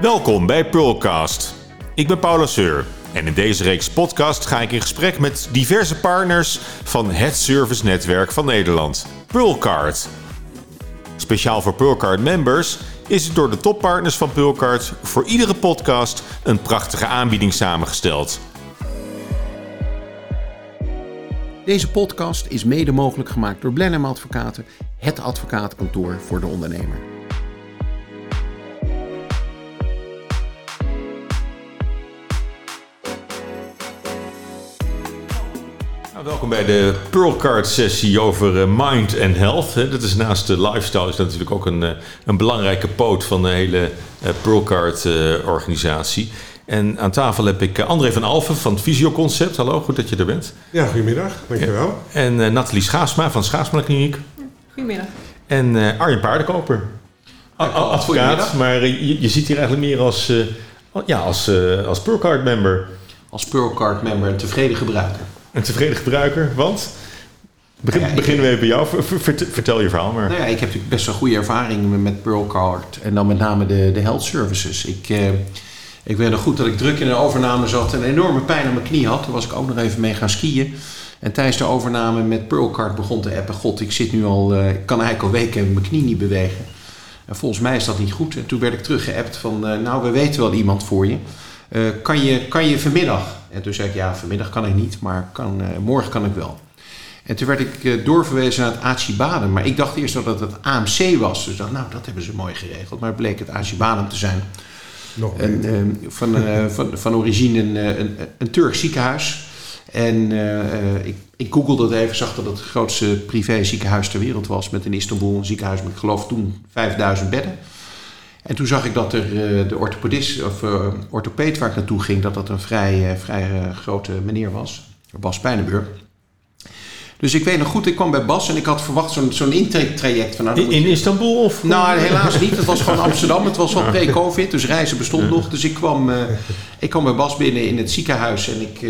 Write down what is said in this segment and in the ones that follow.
Welkom bij Pearlcast. Ik ben Paula Seur en in deze reeks podcast ga ik in gesprek met diverse partners van het servicenetwerk van Nederland, Pearlcard. Speciaal voor Pearlcard members is het door de toppartners van Pearlcard voor iedere podcast een prachtige aanbieding samengesteld. Deze podcast is mede mogelijk gemaakt door Blenheim Advocaten, het advocatenkantoor voor de ondernemer. Welkom bij de Pearlcard sessie over eh, mind and health. hè. Dat is naast de lifestyle is dat natuurlijk ook een, eh, een belangrijke poot van de hele eh, Pearlcard eh, organisatie. En aan tafel heb ik André van Alphen van het Fysioconcept. Hallo, goed dat je er bent. Ja, goedemiddag. Dankjewel. En eh, Nathalie Schaasma van Schaasma Kliniek. Goedemiddag. En eh, Arjen Paardenkoper. A- a- advocaat, maar je, je zit hier eigenlijk meer als, eh, ja, als, als Pearlcard member. Als Pearlcard member een tevreden gebruiker. Een tevreden gebruiker, want... Begin, Ja, ik- beginnen we even bij jou. Ver- ver- vert- vertel je verhaal maar. Nou ja, ik heb natuurlijk best wel goede ervaringen met Pearlcard en dan met name de, de health services. Ik, eh, ik weet nog goed dat ik druk in een overname zat en een enorme pijn aan mijn knie had. Toen was ik ook nog even mee gaan skiën. En tijdens de overname met Pearlcard begon te appen. God, ik zit nu al, eh, ik kan eigenlijk al weken mijn knie niet bewegen. En volgens mij is dat niet goed. En toen werd ik teruggeappt van, eh, nou we weten wel iemand voor je. Eh, kan je. Kan je vanmiddag? En toen zei ik, ja vanmiddag kan ik niet, maar kan, eh, morgen kan ik wel. En toen werd ik eh, doorverwezen naar het Acibadem. Maar ik dacht eerst dat het het AMC was. Dus dacht, nou, dat hebben ze mooi geregeld. Maar het bleek het Acibadem te zijn. Nog En, beter. eh, van, van, van origine een, een, een Turks ziekenhuis. En ik, ik googelde het even, zag dat het het grootste privé ziekenhuis ter wereld was. Met in Istanbul een ziekenhuis met, ik geloof toen, 5000 bedden. En toen zag ik dat er eh, de orthopedist, of eh, orthopeed waar ik naartoe ging, dat dat een vrij, eh, vrij grote meneer was. Bas Pijnenburg. Dus ik weet nog goed, ik kwam bij Bas en ik had verwacht zo'n zo'n intaketraject. Van, nou, dan In, Istanbul of? nou, helaas niet. Het was gewoon Amsterdam. Het was wel pre-covid, dus reizen bestond nog. Dus ik kwam, ik kwam bij Bas binnen in het ziekenhuis en ik,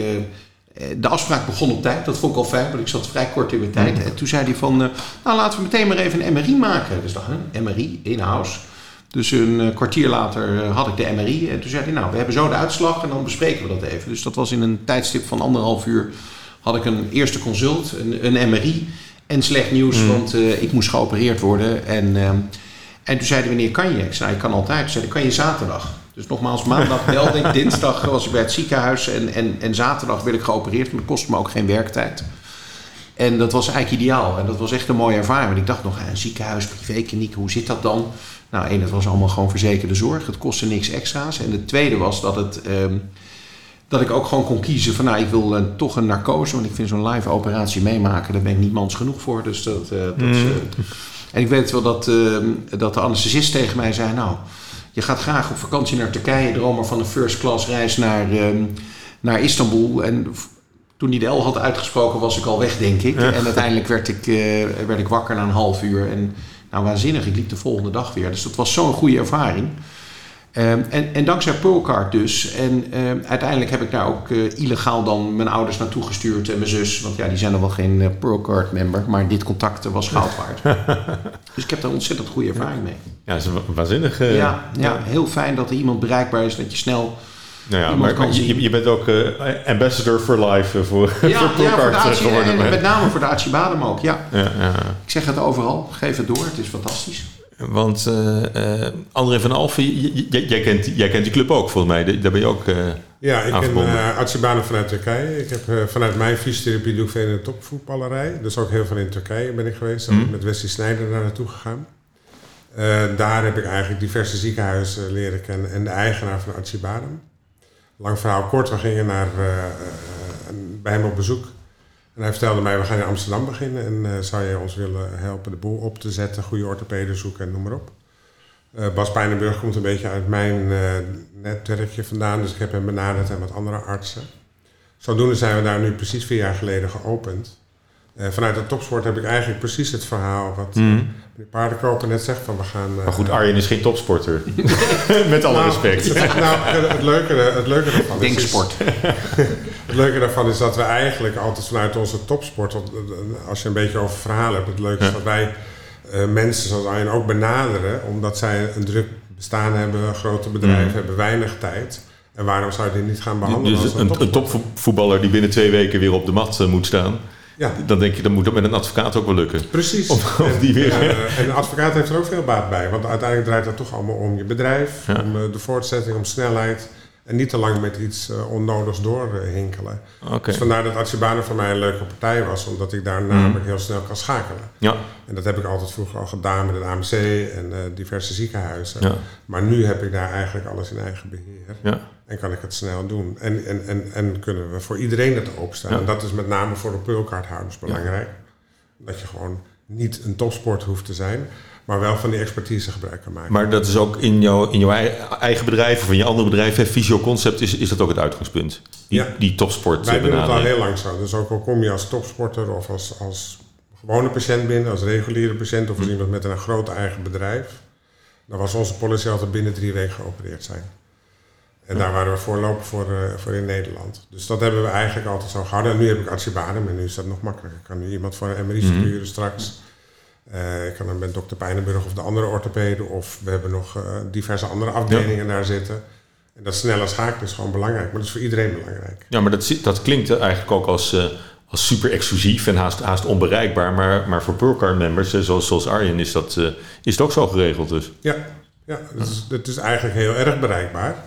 de afspraak begon op tijd. Dat vond ik al fijn, want ik zat vrij kort in mijn tijd. En toen zei hij van, nou laten we meteen maar even een MRI maken. Dus dacht, een MRI, in-house. Dus een eh, kwartier later eh, had ik de MRI. En toen zei hij, nou, we hebben zo de uitslag en dan bespreken we dat even. Dus dat was in een tijdstip van anderhalf uur. Had ik een eerste consult, een, een MRI. En slecht nieuws, want eh, ik moest geopereerd worden. En, ehm, en toen zei hij, wanneer kan je? Ik zei, ik kan altijd. Toen zei hij, kan je zaterdag? Dus nogmaals, maandag belde ik. Dinsdag was ik bij het ziekenhuis. En, en, en zaterdag werd ik geopereerd. Maar dat kostte me ook geen werktijd. En dat was eigenlijk ideaal. En dat was echt een mooie ervaring. Want ik dacht nog, een ziekenhuis, privékliniek, hoe zit dat dan? Nou, één, het was allemaal gewoon verzekerde zorg. Het kostte niks extra's. En de tweede was dat het... ehm, dat ik ook gewoon kon kiezen van, nou, ik wil eh, toch een narcose. Want ik vind zo'n live operatie meemaken, daar ben ik niet mans genoeg voor. Dus dat... eh, dat is, eh, en ik weet wel dat, eh, dat de anesthesist tegen mij zei, nou... Je gaat graag op vakantie naar Turkije, droom maar van een first class reis naar, ehm, naar Istanbul. En toen hij de L had uitgesproken, was ik al weg, denk ik. En uiteindelijk werd ik, werd ik wakker na een half uur. En nou, waanzinnig, ik liep de volgende dag weer. Dus dat was zo'n goede ervaring. Ehm, en, en dankzij Pearlcard dus. En ehm, uiteindelijk heb ik daar ook eh, illegaal dan mijn ouders naartoe gestuurd en mijn zus. Want ja, die zijn nog wel geen eh, Pearlcard member. Maar dit contact was goud waard. dus ik heb daar ontzettend goede ervaring mee. Ja, dat is waanzinnig. Ja, ja, heel fijn dat er iemand bereikbaar is. Dat je snel... Nou ja, maar, je, zien. je bent ook eh, ambassador for life eh, voor, voor Ja, ja voor de Pearlcard eh, geworden. en met name voor de Acibadem ook. Ja, Ja, ja. ik zeg het overal. Geef het door. Het is fantastisch. Want eh, eh, André van Alphen, jij, kent, jij kent die club ook volgens mij. Daar- ben je ook... eh, ja, ik ben uh, vanuit Turkije. Ik heb eh, vanuit mijn fysiotherapie doe ik veel in de topvoetballerij. Dus ook heel veel in Turkije ben ik geweest. Dan ben ik met Wesley Snijder daar naartoe gegaan. Eh, daar heb ik eigenlijk diverse ziekenhuizen leren kennen en de eigenaar van Archibadem. Lang verhaal kort, we gingen naar, eh, eh, bij hem op bezoek. En hij vertelde mij, we gaan in Amsterdam beginnen en eh, zou je ons willen helpen de boel op te zetten, goede orthopeden zoeken en noem maar op. Bas Pijnenburg komt een beetje uit mijn netwerkje vandaan, dus ik heb hem benaderd en wat andere artsen. Zodoende zijn we daar nu precies vier jaar geleden geopend. Eh, vanuit de topsport heb ik eigenlijk precies het verhaal wat eh, meneer Paardenkoper net zegt. Van we gaan, eh, Mhm. maar goed, Arjen is geen topsporter. Met alle nou, respect. Het, nou, het, leuke, het leuke daarvan is, Denksport. het leuke daarvan is dat we eigenlijk altijd vanuit onze topsport, eh, als je een beetje over verhalen hebt, het leuke is dat wij uh, mensen zoals Arjen ook benaderen, omdat zij een druk bestaan hebben, grote bedrijven Mm. hebben weinig tijd. En waarom zou je die niet gaan behandelen Dus als een, een topvoetballer die binnen twee weken weer op de mat eh, moet staan. Ja. Dan denk je, dan moet dat met een advocaat ook wel lukken. Precies. Of, of die weer... Ja, en een advocaat heeft er ook veel baat bij. Want uiteindelijk draait het toch allemaal om je bedrijf, om eh, de voortzetting, om snelheid. En niet te lang met iets eh, onnodigs doorhinkelen. Oké. Dus vandaar dat Archibana voor mij een leuke partij was, omdat ik daar Mm. namelijk heel snel kan schakelen. Ja, En dat heb ik altijd vroeger al gedaan met het AMC en eh, diverse ziekenhuizen. ja, Maar nu heb ik daar eigenlijk alles in eigen beheer. ja. En kan ik het snel doen. En, en, en, en kunnen we voor iedereen het openstaan. Ja. En dat is met name voor de peulkaarthouders belangrijk. Dat je gewoon niet een topsport hoeft te zijn, maar wel van die expertise gebruik kan maken. Maar dat is ook in jouw, in jouw ei- eigen bedrijf of in je andere bedrijf, hè, Visio Concept, is, is dat ook het uitgangspunt? Die, Ja. die topsport Wij eh, doen het al heel lang zo. Dus ook al kom je als topsporter of als, als gewone patiënt binnen, als reguliere patiënt of als Hm. iemand met een groot eigen bedrijf, dan was onze policy altijd binnen drie weken geopereerd zijn. En daar waren we voorlopig voor, eh, voor in Nederland. Dus dat hebben we eigenlijk altijd zo gehouden. En nu heb ik archibadem en nu is dat nog makkelijker. Ik kan nu iemand voor een MRI Mhm. sturen straks. Eh, ik kan dan met dokter Pijnenburg of de andere orthopeden. Of we hebben nog eh, diverse andere afdelingen daar zitten. En dat snelle schakelen is gewoon belangrijk. Maar dat is voor iedereen belangrijk. Ja, maar dat, dat klinkt eigenlijk ook als, eh, als super exclusief en haast, haast onbereikbaar. Maar, maar voor Pearlcard members, zoals, zoals Arjen, is, dat, is het ook zo geregeld dus. Ja, ja het, is, is eigenlijk heel erg bereikbaar.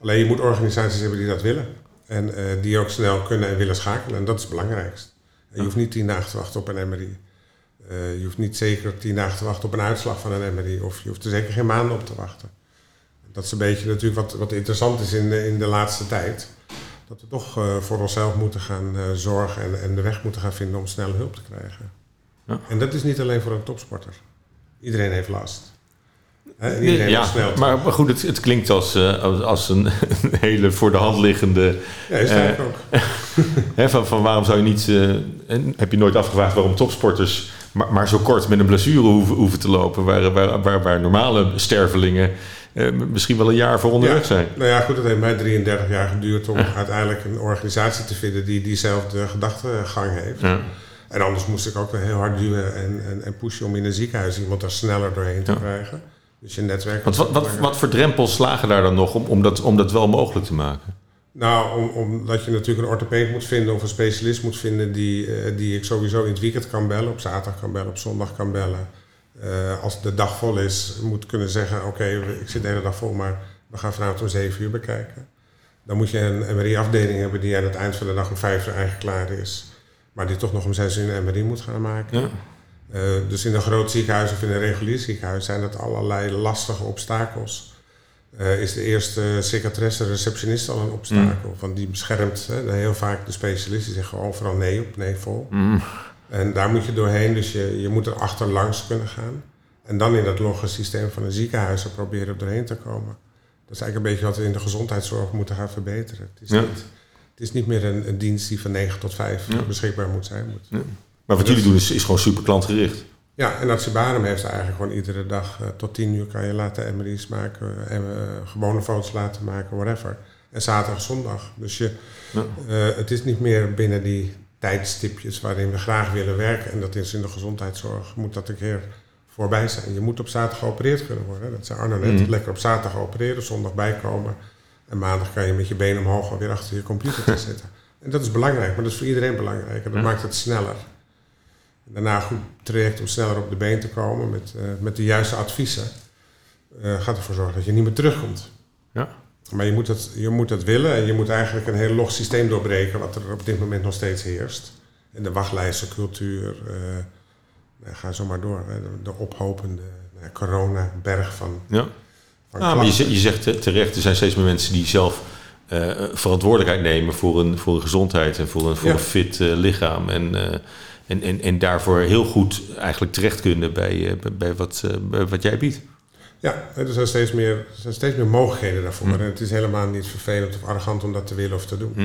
Alleen je moet organisaties hebben die dat willen. En die ook snel kunnen en willen schakelen. En dat is het belangrijkste. En je hoeft niet tien dagen te wachten op een MRI. Eh, je hoeft niet zeker tien dagen te wachten op een uitslag van een MRI. Of je hoeft er zeker geen maanden op te wachten. Dat is een beetje natuurlijk wat, wat interessant is in de, in de laatste tijd. Dat we toch eh, voor onszelf moeten gaan eh, zorgen en, en de weg moeten gaan vinden om snelle hulp te krijgen. Ja. En dat is niet alleen voor een topsporter. Iedereen heeft last. Iedereen Ja, snel. maar, maar goed, het, het klinkt als, als, als een, een hele voor de hand liggende... ja, is het eigenlijk ook. Van, van waarom zou je niet... heb je nooit afgevraagd waarom topsporters maar, maar zo kort met een blessure hoeven, hoeven te lopen... Waar, waar, waar, waar normale stervelingen eh, misschien wel een jaar voor onderweg Ja. zijn. Nou ja, goed, het heeft mij 33 jaar geduurd om uiteindelijk een organisatie te vinden die diezelfde gedachtegang heeft. Ja. En anders moest ik ook wel heel hard duwen en, en, en pushen om in een ziekenhuis iemand daar sneller doorheen te krijgen. Dus je netwerk. Want wat, wat, wat voor drempels slagen daar dan nog om, om, dat, om dat wel mogelijk te maken? Nou, om, omdat je natuurlijk een orthopeed moet vinden of een specialist moet vinden die, eh, die ik sowieso in het weekend kan bellen, op zaterdag kan bellen, op zondag kan bellen. Eh, als de dag vol is, moet kunnen zeggen: Oké, ik zit de hele dag vol, maar we gaan vanavond om 7 uur bekijken. Dan moet je een MRI-afdeling hebben die aan het eind van de dag om 5 uur eigenlijk klaar is, maar die toch nog om 6 uur een MRI moet gaan maken. Ja. Eh, dus in een groot ziekenhuis of in een regulier ziekenhuis zijn dat allerlei lastige obstakels. Eh, is de eerste secretaresse, receptionist al een obstakel? Want die beschermt hè, heel vaak de specialist. Die zeggen overal nee op, nee vol. Mm. En daar moet je doorheen, dus je, je moet er achterlangs kunnen gaan. En dan in dat logge systeem van een ziekenhuis er proberen doorheen te komen. Dat is eigenlijk een beetje wat we in de gezondheidszorg moeten gaan verbeteren. Het is, Ja. niet, het is niet meer een, een dienst die van 9 tot 5 Ja. beschikbaar moet zijn. Moet. Maar wat jullie doen is, is gewoon super klantgericht. Ja, en Artsibarum heeft eigenlijk gewoon iedere dag eh, tot 10 uur kan je laten MRI's maken, en eh, gewone foto's laten maken, whatever. En zaterdag, zondag. Dus je, Ja. eh, het is niet meer binnen die tijdstipjes waarin we graag willen werken. En dat is in de gezondheidszorg, moet dat een keer voorbij zijn. Je moet op zaterdag geopereerd kunnen worden. Dat zei Arno net. Mhm. Lekker op zaterdag opereren, zondag bijkomen. En maandag kan je met je benen omhoog alweer achter je computer te zitten. En dat is belangrijk, maar dat is voor iedereen belangrijk. En dat Ja. maakt het sneller. Daarna een goed traject om sneller op de been te komen met, eh, met de juiste adviezen. eh, gaat ervoor zorgen dat je niet meer terugkomt. Ja. Maar je moet, het, je moet het willen en je moet eigenlijk een heel log systeem doorbreken, wat er op dit moment nog steeds heerst. En de wachtlijstencultuur, eh nou, ga zo maar door. Hè. De, de ophopende corona-berg van, Ja. van maar je, je zegt te- terecht, er zijn steeds meer mensen die zelf eh, verantwoordelijkheid nemen voor een, voor een gezondheid en voor een, voor Ja. een fit lichaam. En, eh, en, en, en daarvoor heel goed eigenlijk terecht kunnen bij, eh, bij, bij wat, eh, bij wat jij biedt. Ja, er zijn steeds meer, er zijn steeds meer mogelijkheden daarvoor. Hm. En het is helemaal niet vervelend of arrogant om dat te willen of te doen. Hm.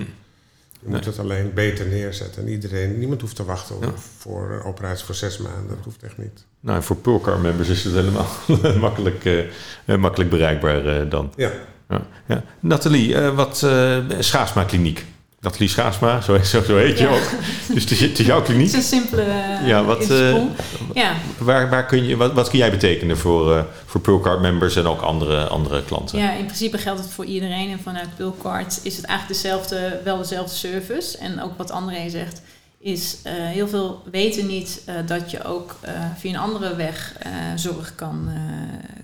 Je moet het alleen beter neerzetten. En iedereen, niemand hoeft te wachten Ja. voor een operatie voor zes maanden. Dat hoeft echt niet. Nou, en voor Pulcar members is het helemaal makkelijk, eh, makkelijk bereikbaar dan. Ja, Ja. Ja. Nathalie, eh, wat eh Schaafsma Kliniek. Nathalie Schaasma, zo, zo, zo heet je ook. Dus het is, het is jouw kliniek. Het is een simpele eh, Ja, wat, ja. Waar, waar kun je, wat, wat kun jij betekenen voor, eh voor Pearlcard members en ook andere, andere klanten? ja, in principe geldt het voor iedereen. En vanuit Pulcard is het eigenlijk dezelfde, wel dezelfde service. En ook wat André zegt, is eh, heel veel weten niet eh, dat je ook eh, via een andere weg eh, zorg kan, eh,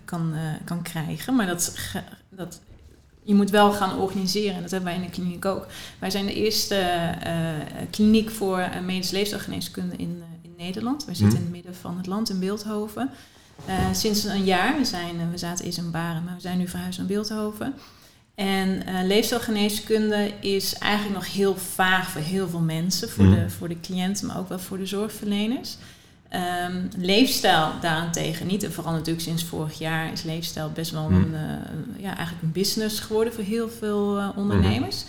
kan, eh, kan krijgen. Maar dat, dat, je moet wel gaan organiseren. En dat hebben wij in de kliniek ook. Wij zijn de eerste eh, kliniek voor eh, medische leefstijlgeneeskunde in, eh, in Nederland. Wij zitten Mhm. in het midden van het land, in Beeldhoven. Eh, sinds een jaar. We, zijn, eh, we zaten eerst in Baren, maar we zijn nu verhuisd naar Beeldhoven. En eh leefstijlgeneeskunde is eigenlijk nog heel vaag voor heel veel mensen. Voor, Mhm. de, voor de cliënten, maar ook wel voor de zorgverleners. Ehm, leefstijl daarentegen niet. En vooral natuurlijk sinds vorig jaar is leefstijl best wel Mhm. een, eh, ja, eigenlijk een business geworden voor heel veel eh, ondernemers.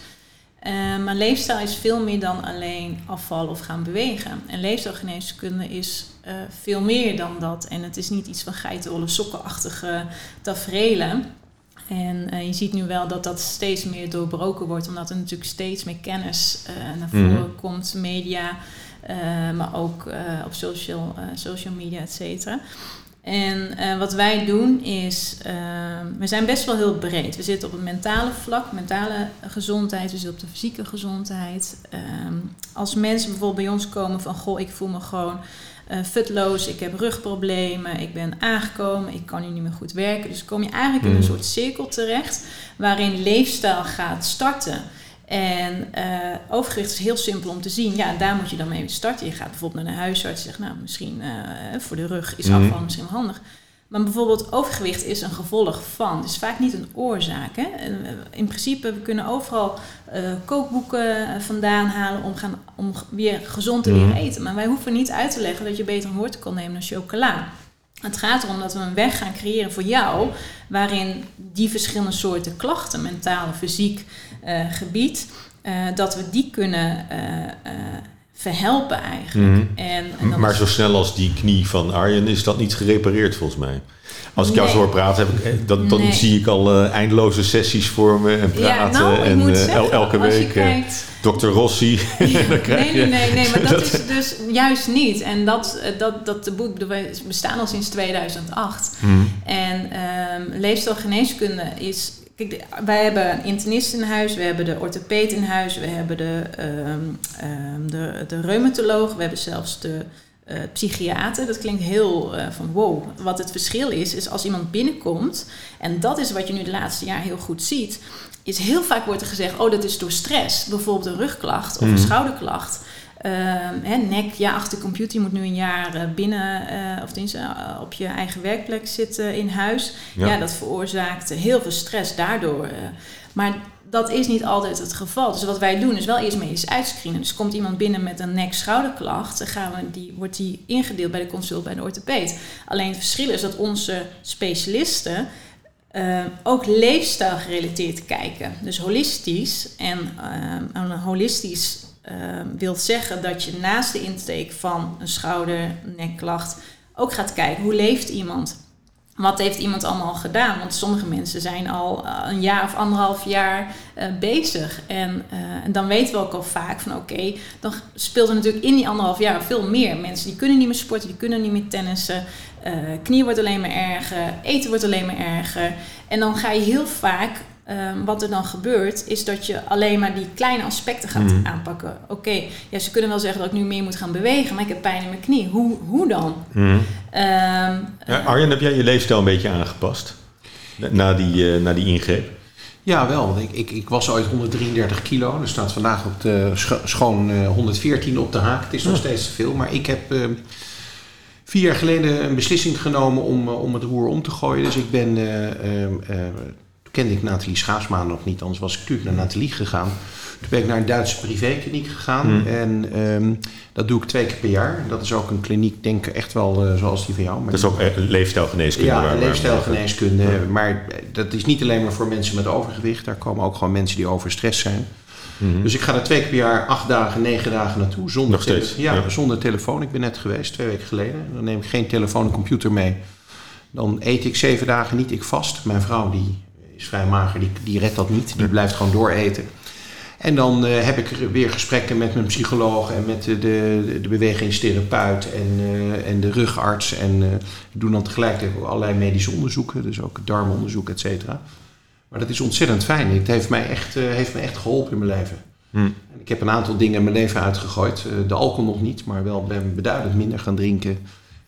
Eh, maar leefstijl is veel meer dan alleen afvallen of gaan bewegen. En leefstijlgeneeskunde is eh, veel meer dan dat. En het is niet iets van geitenwolle sokkenachtige tafereelen. En je ziet nu wel dat dat steeds meer doorbroken wordt, omdat er natuurlijk steeds meer kennis naar voren Mhm. komt, media, maar ook eh, op social, eh, social media, et cetera. En eh, wat wij doen is, eh, we zijn best wel heel breed. We zitten op het mentale vlak, mentale gezondheid, we zitten op de fysieke gezondheid. Ehm, als mensen bijvoorbeeld bij ons komen van, goh, ik voel me gewoon eh futloos, ik heb rugproblemen, ik ben aangekomen, ik kan nu niet meer goed werken. Dus kom je eigenlijk in een Mhm. soort cirkel terecht waarin leefstijl gaat starten. En eh, overgewicht is heel simpel om te zien. Ja, daar moet je dan mee starten. Je gaat bijvoorbeeld naar de huisarts en zegt, nou, misschien eh, voor de rug is Mhm. afvallen misschien wel handig. Maar bijvoorbeeld overgewicht is een gevolg van. Het is vaak niet een oorzaak. Hè? Eh, In principe, we kunnen overal kookboeken vandaan halen om, gaan, om weer gezond te leren Mhm. eten. Maar wij hoeven niet uit te leggen dat je beter een wortel kan nemen dan chocola. Het gaat erom dat we een weg gaan creëren voor jou, waarin die verschillende soorten klachten, mentaal, fysiek eh, gebied, eh, dat we die kunnen eh, verhelpen eigenlijk. Mhm. En, en Maar is- zo snel als die knie van Arjen is dat niet gerepareerd volgens mij. Als ik jou zo hoor praten, heb ik, eh, dan, dan Nee. zie ik al eh, eindeloze sessies voor me en praten. ja, nou, en zeggen, el- elke week kijkt, Dr. Rossi. Dan krijg nee, nee, nee, nee, maar dat, dat- is dus juist niet. En dat, dat, dat de boek, wij bestaan al sinds 2008. Mhm. En ehm leefstijlgeneeskunde is. Kijk, wij hebben een internist in huis, we hebben de orthopeet in huis, we hebben de, ehm, de, de reumatoloog, we hebben zelfs de eh, psychiater. Dat klinkt heel eh, van wow. Wat het verschil is, is als iemand binnenkomt, en dat is wat je nu de laatste jaar heel goed ziet, is heel vaak wordt er gezegd: oh, dat is door stress. Bijvoorbeeld een rugklacht of een Mhm. schouderklacht. Ehm, hè, nek, ja, achter de computer. Je moet nu een jaar eh, binnen, eh, of tenminste eh, op je eigen werkplek zitten in huis. Ja. Ja, dat veroorzaakt heel veel stress daardoor. maar dat is niet altijd het geval. Dus wat wij doen is wel eerst medisch uitscreenen. Dus komt iemand binnen met een nek-schouderklacht, dan gaan we die, wordt die ingedeeld bij de consult bij de orthopeed. Alleen het verschil is dat onze specialisten ook leefstijl gerelateerd kijken. Dus holistisch. En eh, een holistisch eh, wil zeggen dat je naast de intake van een schouder-nekklacht ook gaat kijken hoe leeft iemand. Wat heeft iemand allemaal gedaan? Want sommige mensen zijn al eh, een jaar of anderhalf jaar eh, bezig. En, eh, en dan weten we ook al vaak van oké, dan speelt er natuurlijk in die anderhalf jaar veel meer. Mensen die kunnen niet meer sporten, die kunnen niet meer tennissen. eh knie wordt alleen maar erger, eten wordt alleen maar erger. En dan ga je heel vaak, eh, wat er dan gebeurt, is dat je alleen maar die kleine aspecten gaat Mhm. aanpakken. Oké, ja, ze kunnen wel zeggen dat ik nu meer moet gaan bewegen, maar ik heb pijn in mijn knie. Hoe, hoe dan? Mhm. Ehm, Ja, Arjen, heb jij je leefstijl een beetje aangepast? Na- die, eh, na die ingreep? Ja, wel. Want ik, ik, ik was ooit 133 kilo. Er staat vandaag op de scho- schoon eh, 114 op de haak. Het is nog Oh. steeds te veel. Maar ik heb eh, vier jaar geleden een beslissing genomen om, eh, om het roer om te gooien. Dus ik ben... kende ik Nathalie Schaafsma nog niet. Anders was ik natuurlijk naar Nathalie gegaan. Toen ben ik naar een Duitse privékliniek gegaan. Hmm. En ehm, dat doe ik twee keer per jaar. Dat is ook een kliniek, denk ik, echt wel eh, zoals die van jou. Maar Dat is ook eh, leefstijlgeneeskunde. ja, waar- leefstijlgeneeskunde. Ja. Maar dat is niet alleen maar voor mensen met overgewicht. Daar komen ook gewoon mensen die overstress zijn. Mhm. Dus ik ga er twee keer per jaar acht dagen, negen dagen naartoe. Zonder Nog steeds, Ja, ja. zonder telefoon. Ik ben net geweest, twee weken geleden. Dan neem ik geen telefoon en computer mee. Dan eet ik zeven dagen niet ik vast. Mijn vrouw die is vrij mager, die, die redt dat niet. Die blijft gewoon dooreten. En dan uh, heb ik weer gesprekken met mijn psycholoog en met de, de, de bewegingstherapeut en, uh, en de rugarts. En uh, ik doe dan tegelijkertijd allerlei medische onderzoeken, dus ook darmonderzoek, et cetera. Maar dat is ontzettend fijn. Het heeft mij echt, heeft me echt geholpen in mijn leven. Hmm. En ik heb een aantal dingen in mijn leven uitgegooid. de alcohol nog niet, maar wel ben beduidend minder gaan drinken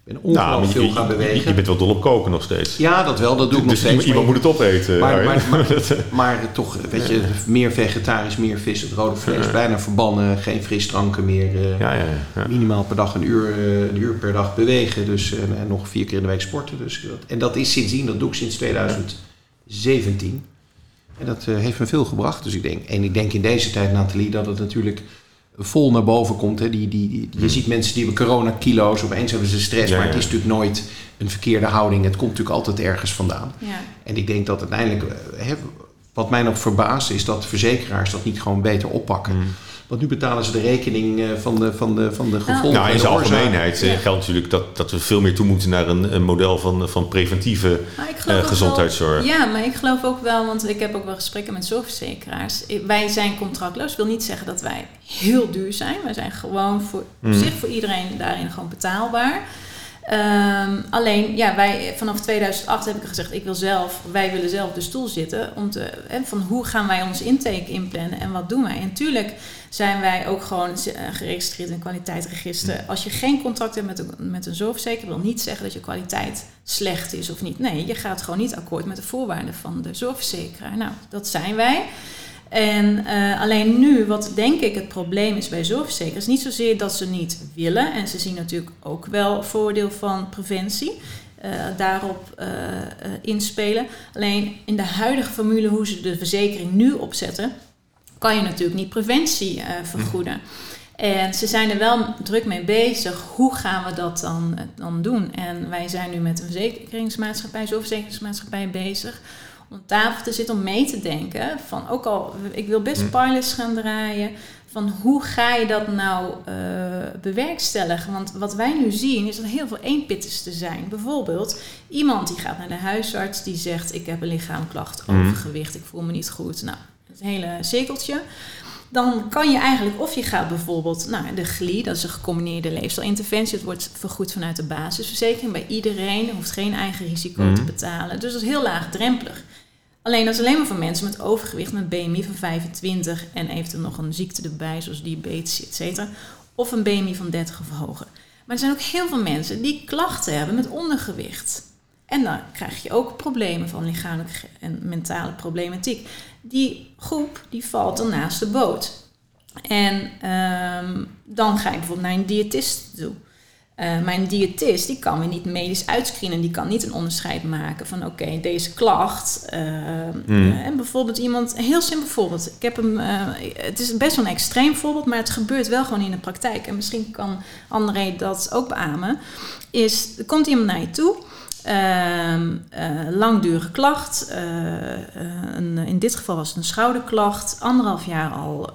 ben ongelooflijk nou, veel gaan bewegen. Je, bent wel dol op koken nog steeds. Ja, dat wel. Dat doe ik nog dus steeds. Iemand moet het opeten. Maar, maar, maar, maar, toch, weet je, meer vegetarisch, meer vis, het rode vlees, bijna verbannen. Geen frisdranken meer. Uh, ja, ja, ja, Minimaal per dag een uur, uh, een uur per dag bewegen. Dus, uh, en nog vier keer in de week sporten. Dus, dat, en dat is sindsdien, dat doe ik sinds 2017. En dat heeft me veel gebracht. Dus ik denk, en ik denk in deze tijd, Nathalie, dat het natuurlijk vol naar boven komt. Hè. Die, die, die je hmm. ziet mensen die hebben corona-kilo's, opeens hebben ze stress, maar het is natuurlijk nooit een verkeerde houding. Het komt natuurlijk altijd ergens vandaan. Ja. En ik denk dat uiteindelijk, hè, wat mij nog verbaast, is dat verzekeraars dat niet gewoon beter oppakken. Hmm. Want nu betalen ze de rekening eh, van de, van de, van de gevolgen. Nou, in zijn algemeenheid eh, geldt natuurlijk dat, dat we veel meer toe moeten naar een, een model van, van preventieve uh, gezondheidszorg. ja, maar ik geloof ook wel, want ik heb ook wel gesprekken met zorgverzekeraars. Wij zijn contractloos. Dat wil niet zeggen dat wij heel duur zijn. Wij zijn gewoon voor, op hmm. zich voor iedereen daarin gewoon betaalbaar. Um, alleen, ja, wij, vanaf 2008 heb ik gezegd, ik wil zelf, wij willen zelf de stoel zitten. Om te, hè, van hoe gaan wij ons intake inplannen en wat doen wij? En natuurlijk zijn wij ook gewoon geregistreerd in een kwaliteitsregister. Als je geen contact hebt met een, met een zorgverzekeraar, wil niet zeggen dat je kwaliteit slecht is of niet. Nee, je gaat gewoon niet akkoord met de voorwaarden van de zorgverzekeraar. Nou, dat zijn wij. En uh, alleen nu, wat denk ik het probleem is bij zorgverzekeraars, niet zozeer dat ze niet willen, en ze zien natuurlijk ook wel voordeel van preventie, uh, daarop uh, inspelen. Alleen in de huidige formule, hoe ze de verzekering nu opzetten, kan je natuurlijk niet preventie vergoeden. En ze zijn er wel druk mee bezig. Hoe gaan we dat dan, dan doen? En wij zijn nu met een verzekeringsmaatschappij, zorgverzekeringsmaatschappij bezig om tafel te zitten om mee te denken. Van ook al, ik wil best hm. pilots gaan draaien. Van hoe ga je dat nou uh, bewerkstelligen? Want wat wij nu zien is dat heel veel eenpitters te zijn. Bijvoorbeeld iemand die gaat naar de huisarts die zegt: Ik heb een lichaamklacht, hm. overgewicht, ik voel me niet goed. Nou, het hele cirkeltje. Dan kan je eigenlijk, of je gaat bijvoorbeeld naar de GLI, dat is een gecombineerde leefstijlinterventie. Het wordt vergoed vanuit de basisverzekering bij iedereen. hoeft geen eigen risico te hm. betalen. Dus dat is heel laagdrempelig. Alleen dat is alleen maar voor mensen met overgewicht, met BMI van 25 en eventueel nog een ziekte erbij, zoals diabetes, et cetera. Of een BMI van 30 of hoger. Maar er zijn ook heel veel mensen die klachten hebben met ondergewicht. En dan krijg je ook problemen van lichamelijke en mentale problematiek. Die groep die valt dan naast de boot. En um, dan ga je bijvoorbeeld naar een diëtist toe. Uh, mijn diëtist die kan me niet medisch uitscreenen. Die kan niet een onderscheid maken van oké, deze klacht. Uh, uh, en bijvoorbeeld iemand, een heel simpel voorbeeld. Ik heb hem, het is best wel een extreem voorbeeld, maar het gebeurt wel gewoon in de praktijk. En misschien kan André dat ook beamen. Is, er komt iemand naar je toe. Ehm, langdurige klacht. Een, in dit geval was het een schouderklacht. Anderhalf jaar al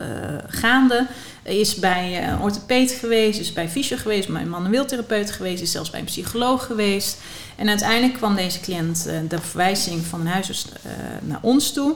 gaande is bij een orthopeed geweest, is bij fysio geweest, bij een manueel therapeut geweest, is zelfs bij een psycholoog geweest. En uiteindelijk kwam deze cliënt de verwijzing van een huisarts naar ons toe.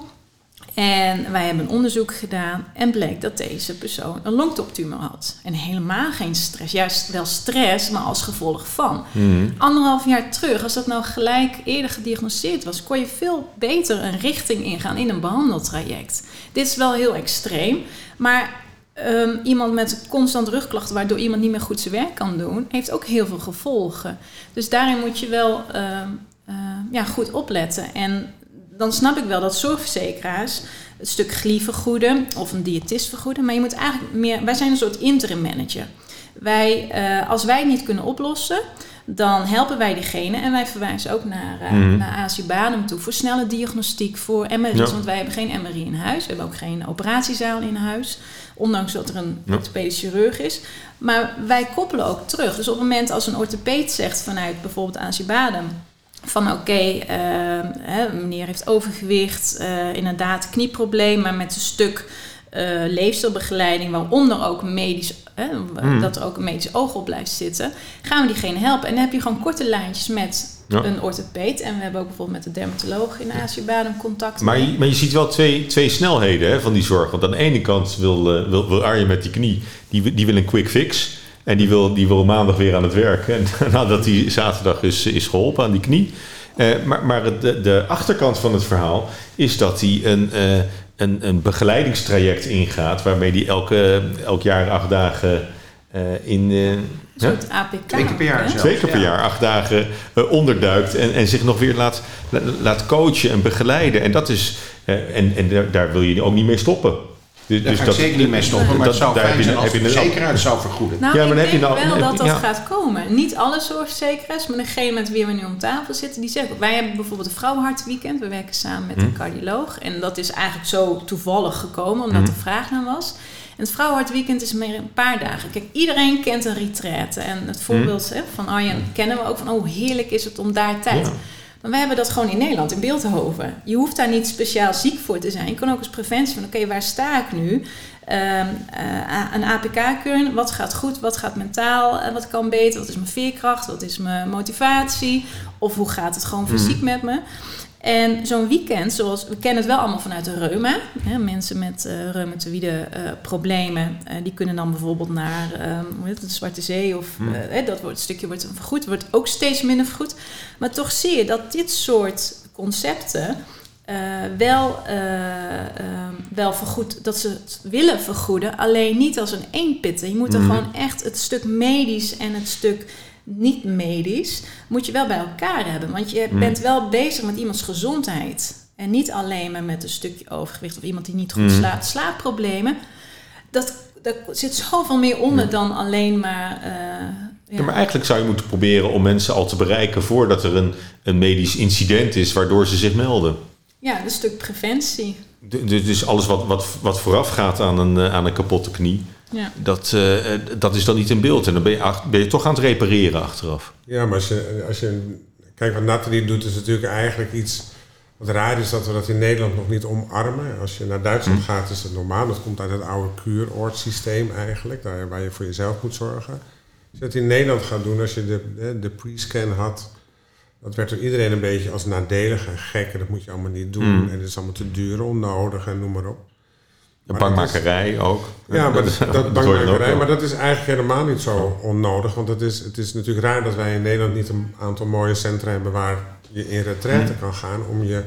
En wij hebben een onderzoek gedaan en bleek dat deze persoon een longtoptumor had. En helemaal geen stress. Juist wel stress, maar als gevolg van. Mm. Anderhalf jaar terug, als dat nou gelijk eerder gediagnosticeerd was, kon je veel beter een richting ingaan in een behandeltraject. Dit is wel heel extreem, maar Um, iemand met constant rugklachten, waardoor iemand niet meer goed zijn werk kan doen, heeft ook heel veel gevolgen. Dus daarin moet je wel um, uh, ja, goed opletten. En dan snap ik wel dat zorgverzekeraars het stuk glie vergoeden of een diëtist vergoeden. Maar je moet eigenlijk meer. Wij zijn een soort interim manager. Wij, uh, als wij het niet kunnen oplossen, dan helpen wij diegene en wij verwijzen ook naar, uh, mm. naar toe voor snelle diagnostiek, voor MRI's, want wij hebben geen MRI in huis. We hebben ook geen operatiezaal in huis. Ondanks dat er een orthopedisch chirurg is. Maar wij koppelen ook terug. Dus op het moment als een orthopeed zegt vanuit bijvoorbeeld Azibaden van oké, okay, uh, meneer heeft overgewicht, uh, inderdaad knieprobleem, maar met een stuk uh, leefstijlbegeleiding, waaronder ook medisch, mm. dat er ook een medisch oog op blijft zitten, gaan we diegene helpen. En dan heb je gewoon korte lijntjes met Ja. een orthopeed. En we hebben ook bijvoorbeeld met de dermatoloog in Azië-Badem contact. Maar je, maar je ziet wel twee, twee snelheden hè, van die zorg. Want aan de ene kant wil, eh, wil, wil Arjen met die knie, die, die wil een quick fix. En die wil, die wil maandag weer aan het werk. En nadat hij zaterdag is, is geholpen aan die knie. Eh, maar maar het- de, de achterkant van het verhaal is dat hij een, eh, een, een begeleidingstraject ingaat. Waarmee hij elke, elk jaar acht dagen eh, in... eh, Een APK. Twee keer per jaar zelfs. Twee keer per Ja. jaar, acht dagen eh, onderduikt en, en zich nog weer laat, la- laat coachen en begeleiden. En dat is, eh, en, en daar, daar wil je ook niet mee stoppen. Dus, Daar ga ik zeker niet mee stoppen, maar het zou daar heb fijn je- zijn als de verzekeraar het zou vergoeden. Nou, Ja, maar dan ik heb je denk nou- wel heb dat dat ja. gaat komen. Niet alle zorgverzekeraars, maar degene met wie we nu om tafel zitten, die zeggen... Wij hebben bijvoorbeeld een vrouwenhartweekend. We werken samen met een Hm. cardioloog. En dat is eigenlijk zo toevallig gekomen, omdat Hm. de vraag naar was. En het vrouwenhartweekend is meer een paar dagen. Kijk, iedereen kent een retraite. En het voorbeeld hè, van Arjen kennen we ook van... oh, hoe heerlijk is het om daar tijd... Ja. Maar wij hebben dat gewoon in Nederland, in Beeldhoven. Je hoeft daar niet speciaal ziek voor te zijn. Je kan ook als preventie van, oké, waar sta ik nu? Ehm, eh, een APK-keuring, wat gaat goed, wat gaat mentaal, eh, wat kan beter, wat is mijn veerkracht, wat is mijn motivatie, of hoe gaat het gewoon fysiek met me. En zo'n weekend, zoals we kennen het wel allemaal vanuit de reuma. Hè, mensen met eh reumatoïde eh, problemen, eh, die kunnen dan bijvoorbeeld naar ehm, hoe heet het, de Zwarte Zee of Hmm. eh, dat wordt, stukje wordt vergoed, wordt ook steeds minder vergoed. Maar toch zie je dat dit soort concepten wel, eh, ehm, wel vergoed, dat ze het willen vergoeden, alleen niet als een eenpitten. Je moet er Mhm. gewoon echt het stuk medisch en het stuk niet medisch, moet je wel bij elkaar hebben. Want je Mhm. bent wel bezig met iemands gezondheid. En niet alleen maar met een stukje overgewicht of iemand die niet goed Mhm. slaapt, slaapproblemen. Dat, daar zit zoveel meer onder Ja. dan alleen maar. eh, Ja, maar eigenlijk zou je moeten proberen om mensen al te bereiken voordat er een, een medisch incident is waardoor ze zich melden. ja, een stuk preventie. Dus alles wat, wat, wat vooraf gaat aan een, eh, aan een kapotte knie, Ja. dat, eh, dat is dan niet in beeld. En dan ben je, ach- ben je toch aan het repareren achteraf. Ja, maar als je, als je... Kijk, wat Nathalie doet is natuurlijk eigenlijk iets... Wat raar is dat we dat in Nederland nog niet omarmen. Als je naar Duitsland Hm. gaat is het normaal. Dat komt uit het oude kuuroordsysteem eigenlijk. Daar, waar je voor jezelf moet zorgen. Als je dat in Nederland gaat doen, als je de, de, de pre-scan had... Dat werd door iedereen een beetje als nadelig en gek. En dat moet je allemaal niet doen. Mm. En het is allemaal te duur, onnodig en noem maar op. Maar dat bankmakerij ook. Ja, maar dat, dat bankmakerij, maar dat is eigenlijk helemaal niet zo onnodig. Want het is, het is natuurlijk raar dat wij in Nederland niet een aantal mooie centra hebben waar je in retraite Hmm. kan gaan om je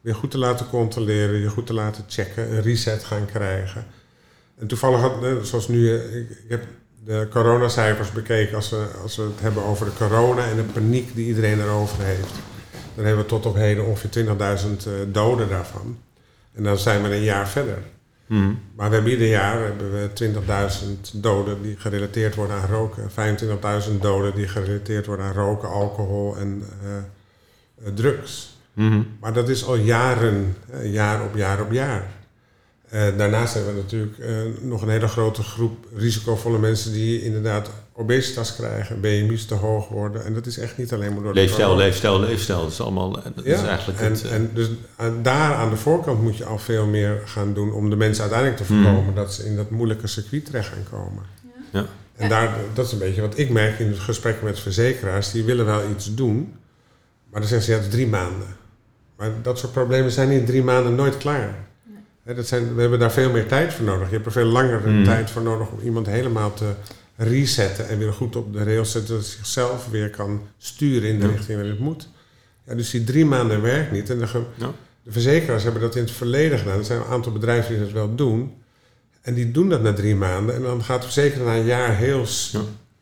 weer goed te laten controleren, je goed te laten checken, een reset gaan krijgen. En toevallig had, eh, zoals nu, eh, ik, ik heb de coronacijfers bekeken als we, als we het hebben over de corona en de paniek die iedereen erover heeft. Dan hebben we tot op heden ongeveer 20.000 eh, doden daarvan. En dan zijn we een jaar verder. Maar we hebben ieder jaar hebben we 20.000 doden die gerelateerd worden aan roken. 25.000 doden die gerelateerd worden aan roken, alcohol en eh, eh, drugs. Mhm. Maar dat is al jaren, eh, jaar op jaar op jaar. Eh, daarnaast hebben we natuurlijk eh, nog een hele grote groep risicovolle mensen die inderdaad obesitas krijgen, BMI's te hoog worden. En dat is echt niet alleen maar door de Leefstijl, leefstijl, leefstijl. Dat is allemaal. Dat is eigenlijk en, het. eh, en dus aan- daar aan de voorkant moet je al veel meer gaan doen om de mensen uiteindelijk te Mm. voorkomen dat ze in dat moeilijke circuit terecht gaan komen. Ja. En daar, dat is een beetje wat ik merk in de gesprekken met verzekeraars. Die willen wel iets doen, maar dan zeggen ze ja, het is drie maanden. Maar dat soort problemen zijn in drie maanden nooit klaar. Dat zijn, we hebben daar veel meer tijd voor nodig. Je hebt er veel langere Mm. tijd voor nodig om iemand helemaal te resetten en weer goed op de rails te zetten, dat hij zichzelf weer kan sturen in de Ja. richting waarin het moet. Ja, dus die drie maanden werkt niet. En de, ge- Ja. de verzekeraars hebben dat in het verleden gedaan. Er zijn een aantal bedrijven die dat wel doen. En die doen dat na drie maanden. En dan gaat de verzekeraar na een jaar heel Ja.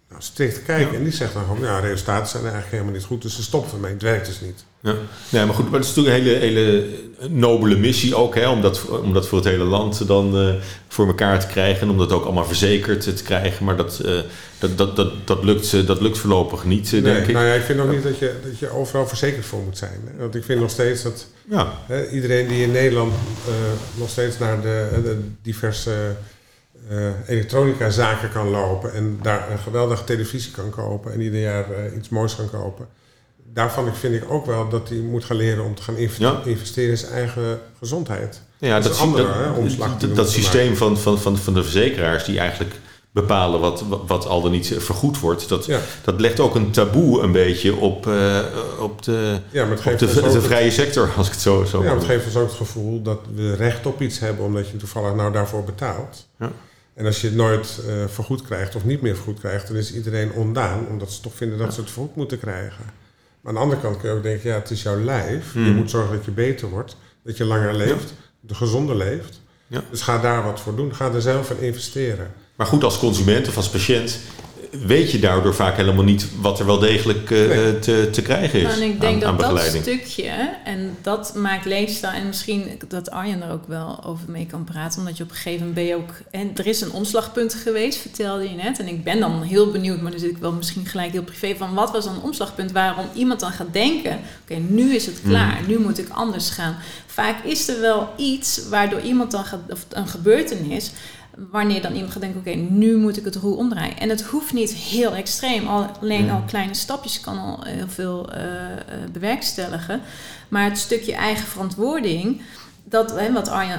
nou, strikt kijken. En die zegt dan gewoon, ja, resultaten zijn eigenlijk helemaal niet goed. Dus ze stoppen ermee. Het werkt dus niet. Ja. Nee, maar goed, maar het is natuurlijk een hele, hele nobele missie ook, hè, om, dat, om dat voor het hele land dan eh, voor elkaar te krijgen en om dat ook allemaal verzekerd te krijgen. Maar dat, eh, dat, dat, dat, dat, lukt, dat lukt voorlopig niet, eh, denk Nee, ik. nou ja, ik vind ook niet dat je, dat je overal verzekerd voor moet zijn. Hè. Want ik vind nog steeds dat Ja, hè, iedereen die in Nederland nog steeds naar de, de diverse elektronica zaken kan lopen en daar een geweldige televisie kan kopen en ieder jaar iets moois kan kopen. Daarvan vind ik ook wel dat hij moet gaan leren om te gaan investeren in zijn eigen gezondheid. ja Dat dat, is een andere, dat, hè, omslag dat, systeem van, van, van, van de verzekeraars die eigenlijk bepalen wat, wat al dan niet vergoed wordt. Dat, Ja. dat legt ook een taboe een beetje op, eh, op, de, Ja, maar het op de, de het- vrije sector, als ik het zo, zo ja, mag het geeft ons ook het gevoel dat we recht op iets hebben omdat je toevallig nou daarvoor betaalt. Ja. En als je het nooit eh, vergoed krijgt of niet meer vergoed krijgt, dan is iedereen ondaan, omdat ze toch vinden dat ze het vergoed moeten krijgen. Maar aan de andere kant kun je ook denken, ja, het is jouw lijf. Je Mhm. moet zorgen dat je beter wordt, dat je langer leeft, de gezonder leeft. Ja. Dus ga daar wat voor doen. Ga er zelf in investeren. Maar goed, als consument of als patiënt weet je daardoor vaak helemaal niet wat er wel degelijk eh, Nee. te, te krijgen is Nou, en ik denk aan, aan dat dat stukje, en dat maakt leefstijl, en misschien dat Arjen er ook wel over mee kan praten, omdat je op een gegeven moment ben je ook, en er is een omslagpunt geweest, vertelde je net, en ik ben dan heel benieuwd, maar dan zit ik wel misschien gelijk heel privé van, wat was dan een omslagpunt waarom iemand dan gaat denken, oké, nu is het klaar, nu moet ik anders gaan. Vaak is er wel iets waardoor iemand dan gaat, of een gebeurtenis, wanneer dan iemand gaat denken, oké, nu moet ik het roer omdraaien. En het hoeft niet heel extreem, alleen al kleine stapjes kan al heel veel eh, eh, bewerkstelligen. Maar het stukje eigen verantwoording, dat, hè, wat, eh,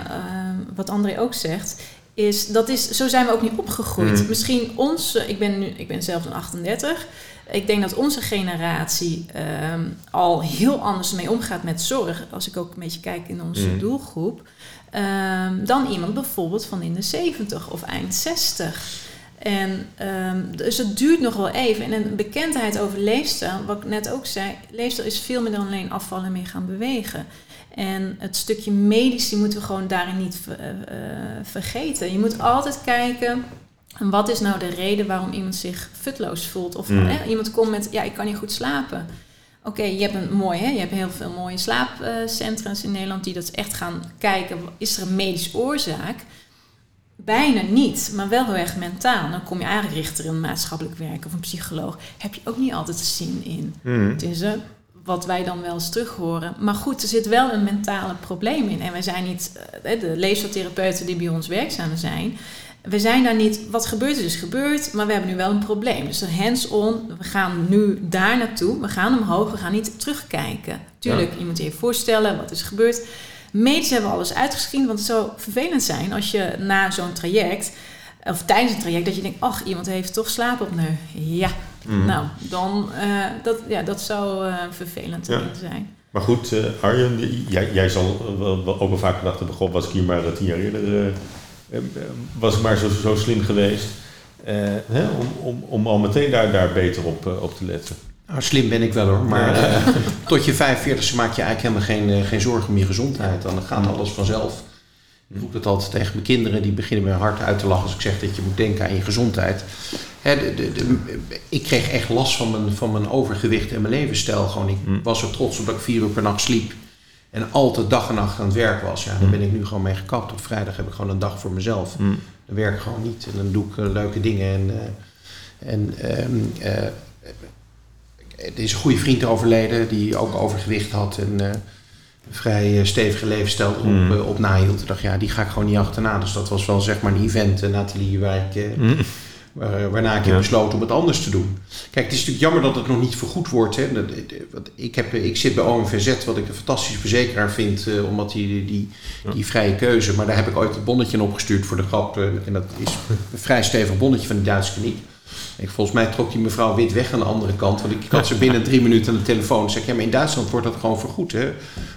wat André ook zegt, is, dat is, zo zijn we ook niet opgegroeid. Mm. Misschien ons, ik ben, nu, ik ben zelf een 38, ik denk dat onze generatie ehm, al heel anders mee omgaat met zorg. Als ik ook een beetje kijk in onze Mm. doelgroep. Ehm, dan iemand bijvoorbeeld van in de 70 of eind 60. En ehm, dus het duurt nog wel even. En een bekendheid over leefstijl, wat ik net ook zei, leefstijl is veel meer dan alleen afvallen en mee gaan bewegen. En het stukje medisch, die moeten we gewoon daarin niet eh, eh, vergeten. Je moet altijd kijken, wat is nou de reden waarom iemand zich futloos voelt? Of Mm. iemand komt met, ja, ik kan niet goed slapen. Oké, je hebt een mooi, hè? Je hebt heel veel mooie slaapcentra's in Nederland die dat echt gaan kijken. Is er een medische oorzaak? Bijna niet, maar wel heel erg mentaal. Dan kom je eigenlijk richter een maatschappelijk werker of een psycholoog. Heb je ook niet altijd de zin in. Mhm. Het is eh, wat wij dan wel eens terug horen. Maar goed, er zit wel een mentale probleem in. En wij zijn niet, eh, de leefstijltherapeuten die bij ons werkzaam zijn. We zijn daar niet, wat gebeurd is, is gebeurd, maar we hebben nu wel een probleem. Dus hands-on, we gaan nu daar naartoe, we gaan omhoog, we gaan niet terugkijken. Tuurlijk, je moet je even voorstellen wat is gebeurd. Medisch hebben we alles uitgeschreven, want het zou vervelend zijn als je na zo'n traject, of tijdens een traject, dat je denkt, ach, iemand heeft toch slaapapneu. Ja, Mhm. nou, dan, eh, dat, ja, dat zou eh, vervelend Ja. zijn. Maar goed, eh, Arjen, jij, jij zal ook wel vaak gedacht hebben, goh, was ik hier maar tien jaar eerder, was ik maar zo, zo slim geweest. eh, hè, om, om, om al meteen daar, daar beter op, eh, op te letten. Nou, slim ben ik wel hoor, maar eh, tot je 45 maak je eigenlijk helemaal geen, geen zorgen om je gezondheid. Dan gaat alles vanzelf. Ik roep het altijd tegen mijn kinderen, die beginnen me hard uit te lachen als ik zeg dat je moet denken aan je gezondheid. Hè, de, de, de- ik kreeg echt last van mijn, van mijn overgewicht en mijn levensstijl. Gewoon, ik Mm. was er trots op dat ik vier uur per nacht sliep. En altijd dag en nacht aan het werk was. Ja, daar Mm. ben ik nu gewoon mee gekapt. Op vrijdag heb ik gewoon een dag voor mezelf. Mhm. Dan werk ik gewoon niet. En dan doe ik eh, leuke dingen. En, eh, en ehm, eh, er is een goede vriend overleden die ook overgewicht had. En een vrij stevige levensstijl erop Mm. op nahield. Ik dacht, ja, die ga ik gewoon niet achterna. Dus dat was wel zeg maar een event, een atelier waar ik... eh, Waar- waarna ik Ja. heb besloten om het anders te doen. Kijk, het is natuurlijk jammer dat het nog niet vergoed wordt. Hè. Dat- dat- wat Ik, heb, ik zit bij OMVZ, wat ik een fantastische verzekeraar vind, eh, omdat die, die, die vrije keuze. Maar daar heb ik ooit een bonnetje in opgestuurd voor de grap. eh, en dat is een vrij stevig bonnetje van de Duitse kliniek. Ik, volgens mij trok die mevrouw wit weg aan de andere kant. Want ik, had ze binnen drie minuten aan de telefoon. Zeg, ja, maar in Duitsland wordt dat gewoon vergoed. Hè?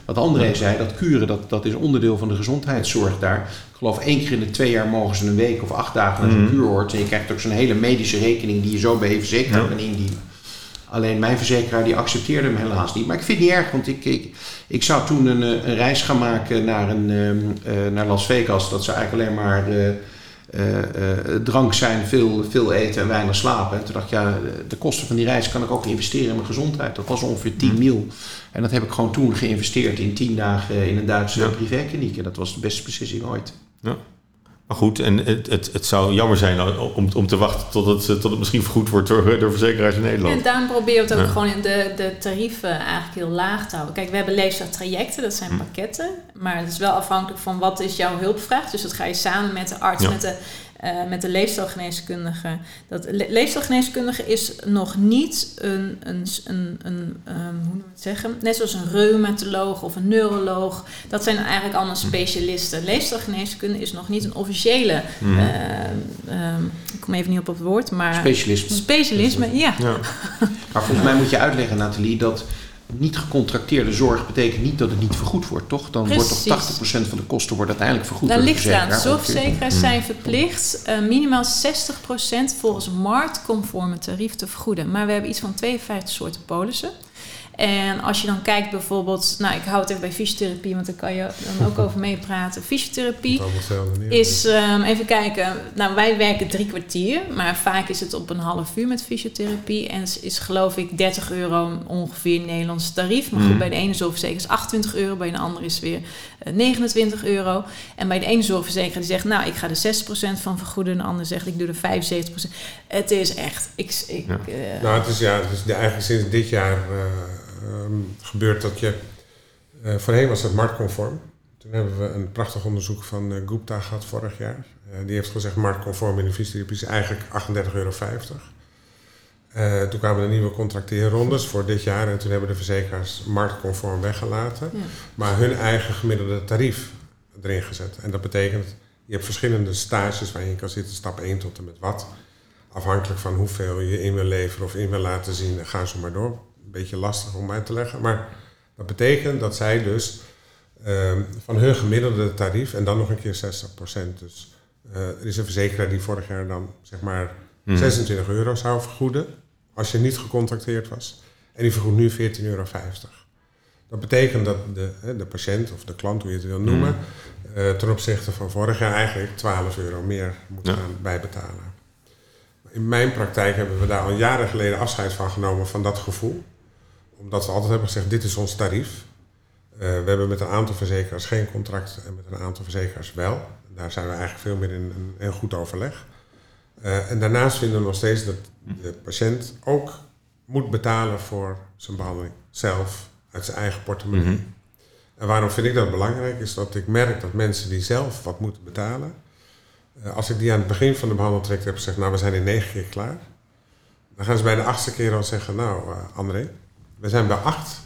Wat André zei, dat kuren, dat, dat is onderdeel van de gezondheidszorg daar. Ik geloof één keer in de twee jaar mogen ze een week of acht dagen naar zo'n Mhm. kuur hoort. En je krijgt ook zo'n hele medische rekening die je zo bij je verzekeraar Ja. kan indienen. Alleen mijn verzekeraar die accepteerde hem helaas niet. Maar ik vind het niet erg, want ik, ik, ik zou toen een, eh, een reis gaan maken naar, een, ehm, eh, naar Las Vegas. Dat zou eigenlijk alleen maar eh, drank zijn, veel, veel eten en weinig slapen. En toen dacht ik, ja, de kosten van die reis kan ik ook investeren in mijn gezondheid. Dat was ongeveer 10 mil. En dat heb ik gewoon toen geïnvesteerd in 10 dagen in een Duitse Ja. privékliniek. En dat was de beste beslissing ooit. Maar goed, en het, het, het zou jammer zijn om, om te wachten tot het, tot het misschien vergoed wordt door, door verzekeraars in Nederland. En daarom proberen we het ook Ja. gewoon in de, de tarieven eigenlijk heel laag te houden. Kijk, we hebben leefstijltrajecten, dat zijn Hm. pakketten. Maar het is wel afhankelijk van wat is jouw hulpvraag. Dus dat ga je samen met de arts, Ja. met de eh, met de leefstijlgeneeskundige. Dat le- leefstijlgeneeskundige is nog niet een, een, een, een ehm, hoe je het zeggen? Net zoals een reumatoloog of een neuroloog. Dat zijn eigenlijk allemaal specialisten. Leefstijlgeneeskunde is nog niet een officiële. Mhm. eh, ehm, ik kom even niet op op het woord, maar. Specialisme. Specialisme, ja. Ja. Maar volgens mij moet je uitleggen, Nathalie, dat niet gecontracteerde zorg betekent niet dat het niet vergoed wordt, toch? Dan wordt toch 80% van de kosten wordt uiteindelijk vergoed Daar ligt het aan. Zorgverzekeraars zijn verplicht eh, minimaal 60% volgens marktconforme tarief te vergoeden. Maar we hebben iets van 52 soorten polissen. En als je dan kijkt bijvoorbeeld, nou ik hou het even bij fysiotherapie, want daar kan je dan ook over meepraten. Fysiotherapie is, ehm, even kijken, nou wij werken drie kwartier, maar vaak is het op een half uur met fysiotherapie. En is, is geloof ik 30 euro ongeveer Nederlands tarief. Maar goed, Mhm. bij de ene zorgverzekeraar is 28 euro, bij de andere is weer eh, 29 euro. En bij de ene zorgverzekeraar die zegt, nou ik ga er 60% van vergoeden, de andere zegt ik doe er 75%. Het is echt, ik, ik, Ja. eh, Nou, het is, ja, het is de- eigenlijk sinds dit jaar eh, ehm, gebeurd dat je... eh, voorheen was het marktconform. Toen hebben we een prachtig onderzoek van eh, Gupta gehad vorig jaar. Eh, die heeft gezegd marktconform in de fysiotherapie is eigenlijk 38,50 euro. Toen kwamen er nieuwe contracteerrondes voor dit jaar en toen hebben de verzekeraars marktconform weggelaten, Ja. maar hun eigen gemiddelde tarief erin gezet. En dat betekent, je hebt verschillende stages waar je kan zitten, stap 1 tot en met wat. Afhankelijk van hoeveel je in wil leveren of in wil laten zien, ga zo maar door. Een beetje lastig om uit te leggen, maar dat betekent dat zij dus ehm, van hun gemiddelde tarief en dan nog een keer 60%. Dus eh, er is een verzekeraar die vorig jaar dan zeg maar Mhm. 26 euro zou vergoeden als je niet gecontacteerd was. En die vergoedt nu 14,50 euro. Dat betekent dat de, de patiënt of de klant, hoe je het wil noemen, eh, ten opzichte van vorig jaar eigenlijk 12 euro meer moet Ja. gaan bijbetalen. In mijn praktijk hebben we daar al jaren geleden afscheid van genomen van dat gevoel. Omdat we altijd hebben gezegd, dit is ons tarief. Eh, we hebben met een aantal verzekeraars geen contract en met een aantal verzekeraars wel. Daar zijn we eigenlijk veel meer in een goed overleg. Eh, en daarnaast vinden we nog steeds dat de patiënt ook moet betalen voor zijn behandeling. Zelf, uit zijn eigen portemonnee. Mhm. En waarom vind ik dat belangrijk? Is dat ik merk dat mensen die zelf wat moeten betalen... eh, als ik die aan het begin van de behandeltraject heb gezegd... nou, we zijn in negen keer klaar... dan gaan ze bij de achtste keer al zeggen... nou, André, we zijn bij acht...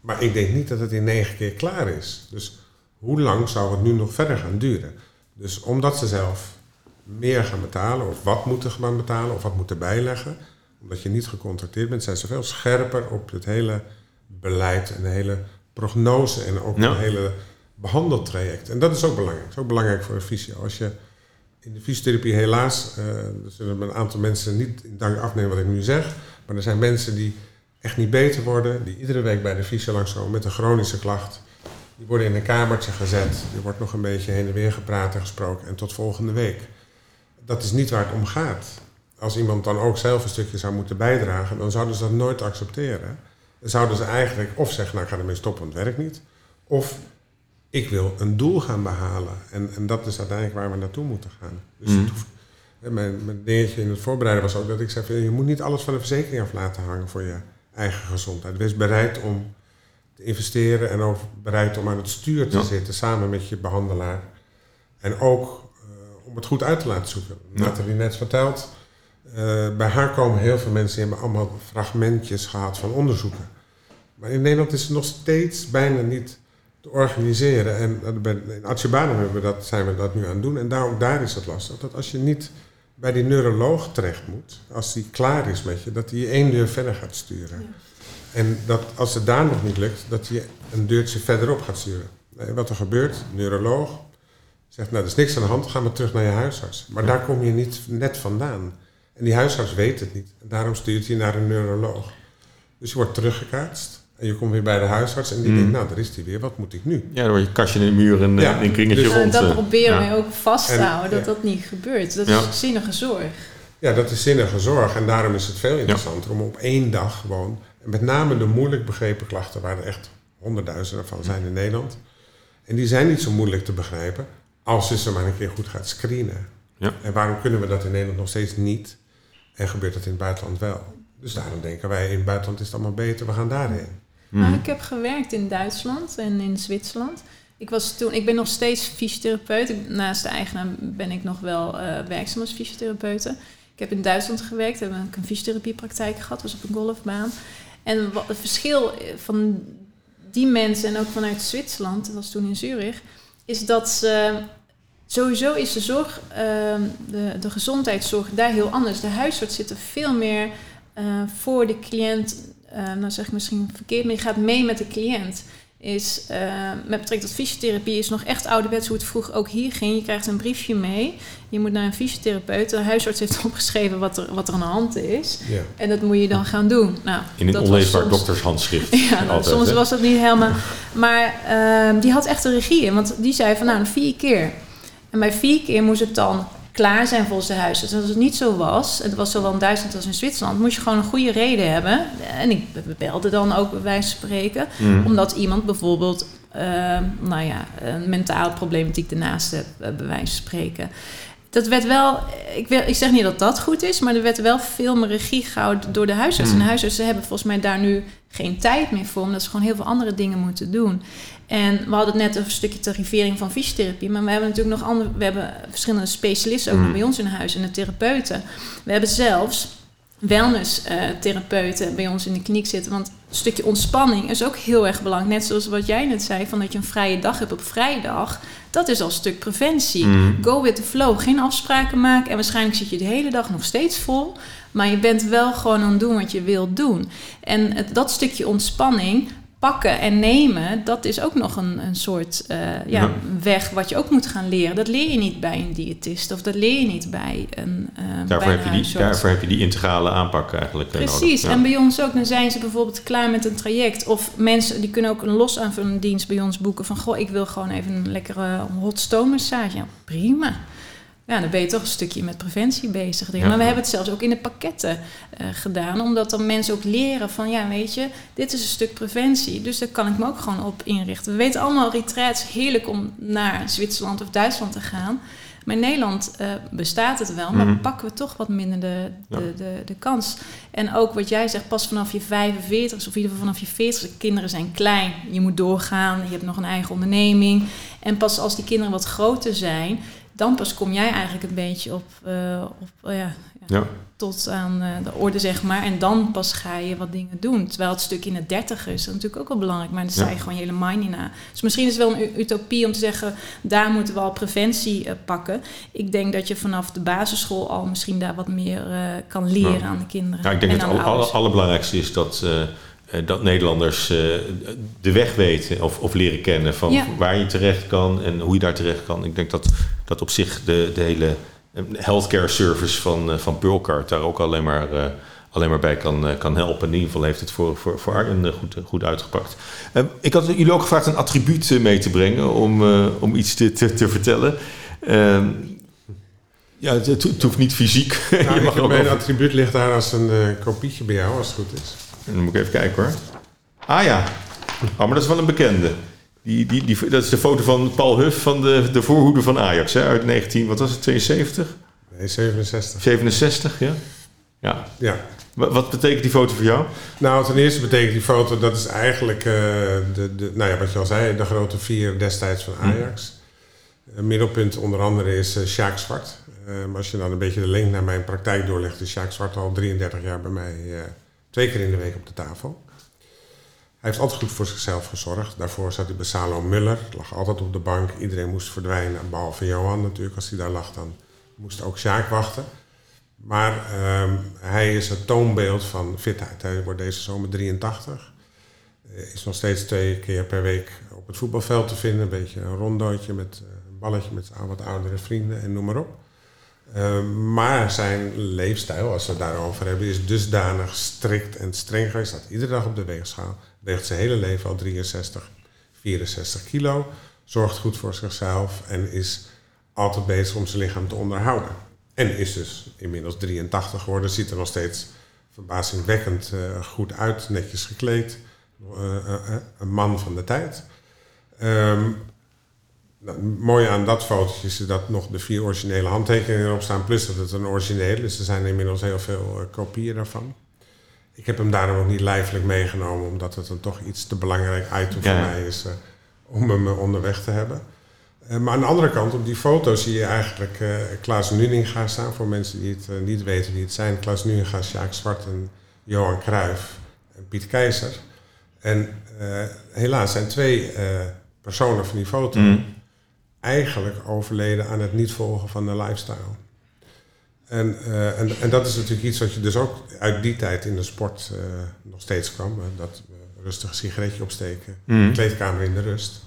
maar ik denk niet dat het in negen keer klaar is. Dus hoe lang zou het nu nog verder gaan duren? Dus omdat ze zelf meer gaan betalen... of wat moeten gaan betalen of wat moeten bijleggen... omdat je niet gecontracteerd bent... zijn ze veel scherper op het hele beleid en de hele prognose... en ook Ja. het hele behandeltraject. En dat is ook belangrijk. Dat is ook belangrijk voor een fysio. Als je in de fysiotherapie helaas... eh er zullen een aantal mensen niet in dank afnemen wat ik nu zeg... maar er zijn mensen die echt niet beter worden... die iedere week bij de fysio langskomen met een chronische klacht... Die worden in een kamertje gezet. Er wordt nog een beetje heen en weer gepraat en gesproken. En tot volgende week. Dat is niet waar het om gaat. Als iemand dan ook zelf een stukje zou moeten bijdragen, dan zouden ze dat nooit accepteren. Dan zouden ze eigenlijk of zeggen, nou ik ga ermee stoppen, want het werkt niet. Of ik wil een doel gaan behalen. En, en dat is uiteindelijk waar we naartoe moeten gaan. Dus het hoeft- hè, mijn, mijn dingetje in het voorbereiden was ook dat ik zei, je moet niet alles van de verzekering af laten hangen voor je eigen gezondheid. Wees bereid om te investeren en ook bereid om aan het stuur te Ja. zitten samen met je behandelaar. En ook eh, om het goed uit te laten zoeken. Ja. Net verteld, eh, bij haar komen heel veel mensen die hebben allemaal fragmentjes gehad van onderzoeken. Maar in Nederland is het nog steeds bijna niet te organiseren. En eh, in Acebadem hebben we dat, zijn we dat nu aan het doen. En daar, ook daar is het lastig. Dat als je niet bij die neuroloog terecht moet, als die klaar is met je, dat hij je één deur verder gaat sturen. En dat als het daar nog niet lukt, dat hij je een deurtje verderop gaat sturen. Nee, wat er gebeurt, neuroloog zegt, nou er is niks aan de hand, ga maar terug naar je huisarts. Maar daar kom je niet net vandaan. En die huisarts weet het niet. En daarom stuurt hij naar een neuroloog. Dus je wordt teruggekaatst. En je komt weer bij de huisarts en die Mm. denkt, nou daar is die weer, wat moet ik nu? Ja, dan word je kastje in de muur en eh, Ja, een kringetje dus- Nou, rond. dat eh, proberen ja. we ook vast te En- houden, dat ja. dat niet gebeurt. Dat Ja. is zinnige zorg. Ja, dat is zinnige zorg. En daarom is het veel interessanter om op één dag gewoon... En met name de moeilijk begrepen klachten, waar er echt honderdduizenden van zijn in Nederland. En die zijn niet zo moeilijk te begrijpen als je ze maar een keer goed gaat screenen. Ja. En waarom kunnen we dat in Nederland nog steeds niet? En gebeurt dat in het buitenland wel? Dus daarom denken wij, in het buitenland is het allemaal beter, we gaan daarheen. Mhm. Nou, ik heb gewerkt in Duitsland en in Zwitserland. Ik, was toen, ik ben nog steeds fysiotherapeut. Naast de eigenaar ben ik nog wel uh, werkzaam als fysiotherapeute. Ik heb in Duitsland gewerkt, heb ik een fysiotherapiepraktijk gehad, was op een golfbaan. En wat het verschil van die mensen en ook vanuit Zwitserland, dat was toen in Zurich, is dat ze sowieso is de zorg, ehm, de, de gezondheidszorg daar heel anders. De huisarts zit er veel meer uh, voor de cliënt, uh, nou zeg ik misschien verkeerd, maar je gaat mee met de cliënt. Is uh, met betrekking tot fysiotherapie is nog echt ouderwets hoe het vroeger ook hier ging. Je krijgt een briefje mee. Je moet naar een fysiotherapeut. De huisarts heeft opgeschreven wat er, wat er aan de hand is. Ja. En dat moet je dan gaan doen. Nou, In een onleesbaar soms, doktershandschrift. Ja, nou, soms was dat niet helemaal. Maar ehm, die had echt de regie in. Want die zei van nou, vier keer. En bij vier keer moest het dan klaar zijn volgens de huisarts. Als het niet zo was, het was zowel in Duitsland als in Zwitserland, moest je gewoon een goede reden hebben. En ik belde dan ook bij wijze van spreken, mm. omdat iemand bijvoorbeeld, uh, nou ja, een mentale problematiek ernaast heeft, bij wijze van spreken. Dat werd wel, ik, wil, ik zeg niet dat dat goed is, maar er werd wel veel meer regie gehouden door de huisarts. Mm. En de huisartsen hebben volgens mij daar nu geen tijd meer voor, omdat ze gewoon heel veel andere dingen moeten doen. En we hadden het net een stukje tarivering van fysiotherapie. Maar we hebben natuurlijk nog andere. We hebben verschillende specialisten ook mm. bij ons in huis en de therapeuten. We hebben zelfs wellness-therapeuten uh, bij ons in de kliniek zitten. Want stukje ontspanning is ook heel erg belangrijk. Net zoals wat jij net zei, van dat je een vrije dag hebt op vrijdag. Dat is al een stuk preventie. Mm. Go with the flow. Geen afspraken maken. En waarschijnlijk zit je de hele dag nog steeds vol. Maar je bent wel gewoon aan het doen wat je wilt doen. En het, dat stukje ontspanning pakken en nemen, dat is ook nog een, een soort uh, ja, weg wat je ook moet gaan leren. Dat leer je niet bij een diëtist of dat leer je niet bij een. Uh, daarvoor, bij heb je die, daarvoor heb je die integrale aanpak eigenlijk. Eh, Precies, en bij ons ook. Dan zijn ze bijvoorbeeld klaar met een traject. Of mensen die kunnen ook een los aanvullende dienst bij ons boeken. Van goh, ik wil gewoon even een lekkere hot stone massage. Ja, prima ja, dan ben je toch een stukje met preventie bezig. Maar we hebben het zelfs ook in de pakketten uh, gedaan, omdat dan mensen ook leren van, ja, weet je, dit is een stuk preventie, dus daar kan ik me ook gewoon op inrichten. We weten allemaal, retreats, heerlijk om naar Zwitserland of Duitsland te gaan. Maar in Nederland uh, bestaat het wel, maar mm pakken we toch wat minder de, de, de, de, kans. En ook wat jij zegt, pas vanaf je 45 of in ieder geval vanaf je 40 de kinderen zijn klein. Je moet doorgaan, je hebt nog een eigen onderneming. En pas als die kinderen wat groter zijn, dan pas kom jij eigenlijk een beetje op, uh, op uh, ja, ja, tot aan uh, de orde, zeg maar. En dan pas ga je wat dingen doen. Terwijl het stuk in het dertiger is, dat natuurlijk ook wel belangrijk. Maar dan sta je gewoon je hele mind na. Dus misschien is het wel een utopie om te zeggen... daar moeten we al preventie pakken. Ik denk dat je vanaf de basisschool al misschien daar wat meer kan leren aan de kinderen. Ja, ik denk dat het alle, allerbelangrijkste is dat eh, dat Nederlanders eh, de weg weten of, of leren kennen van waar je terecht kan en hoe je daar terecht kan. Ik denk dat, dat op zich de, de hele eh, healthcare service van, van Pearlcard daar ook alleen maar, alleen maar bij kan, kan helpen. In ieder geval heeft het voor, voor, voor Arjen goed, goed uitgepakt. ik had jullie ook gevraagd een attribuut mee te brengen om, om iets te, te, te vertellen. Ehm, ja, het, het, hoeft niet fysiek. Nou, je mag ook mijn attribuut ligt daar als een kopietje bij jou, als het goed is. En dan moet ik even kijken hoor. Ah ja. Oh, maar dat is wel een bekende. Die, die, die, dat is de foto van Paul Huff van de, de voorhoede van Ajax hè, uit 19, wat was het, 72? Nee, 67. 67, ja. Ja. ja. Wat betekent die foto voor jou? Nou, ten eerste betekent die foto, dat is eigenlijk uh, de, de, nou ja, wat je al zei, de grote vier destijds van Ajax. Hm. middelpunt onder andere is uh, Sjaak Zwart. Uh, maar als je dan een beetje de link naar mijn praktijk doorlegt, is Sjaak Zwart al 33 jaar bij mij Twee keer in de week op de tafel. Hij heeft altijd goed voor zichzelf gezorgd. Daarvoor zat hij bij Salo Muller. Lag altijd op de bank. Iedereen moest verdwijnen. Behalve Johan natuurlijk. Als hij daar lag, dan moest ook Sjaak wachten. Maar uh, hij is het toonbeeld van fitheid. Hij wordt deze zomer 83. Is nog steeds twee keer per week op het voetbalveld te vinden. Een beetje een rondootje met een balletje met wat oudere vrienden en noem maar op. Ehm, maar zijn leefstijl, als we het daarover hebben, is dusdanig strikt en streng geweest dat iedere dag op de weegschaal weegt zijn hele leven al 63, 64 kilo, zorgt goed voor zichzelf en is altijd bezig om zijn lichaam te onderhouden. En is dus inmiddels 83 geworden, ziet er nog steeds verbazingwekkend uh, goed uit, netjes gekleed, uh, een man van de tijd. Um, nou, mooi aan dat fotootje is dat nog de vier originele handtekeningen erop staan, plus dat het een origineel is. Er zijn inmiddels heel veel kopieën daarvan. Ik heb hem daarom ook niet lijfelijk meegenomen, omdat het dan toch iets te belangrijk item voor mij is uh, om hem onderweg te hebben. maar aan de andere kant, op die foto zie je eigenlijk Klaas Nuninga staan. Voor mensen die het niet weten wie het zijn. Klaas Nuninga, Sjaak Zwart en Johan Cruijff en Piet Keizer. En helaas zijn twee personen van die foto mm. eigenlijk overleden aan het niet volgen van de lifestyle. En, uh, en, en, dat is natuurlijk iets wat je dus ook uit die tijd in de sport uh, nog steeds kwam. Uh, dat rustig een sigaretje opsteken, mm. kleedkamer in de rust.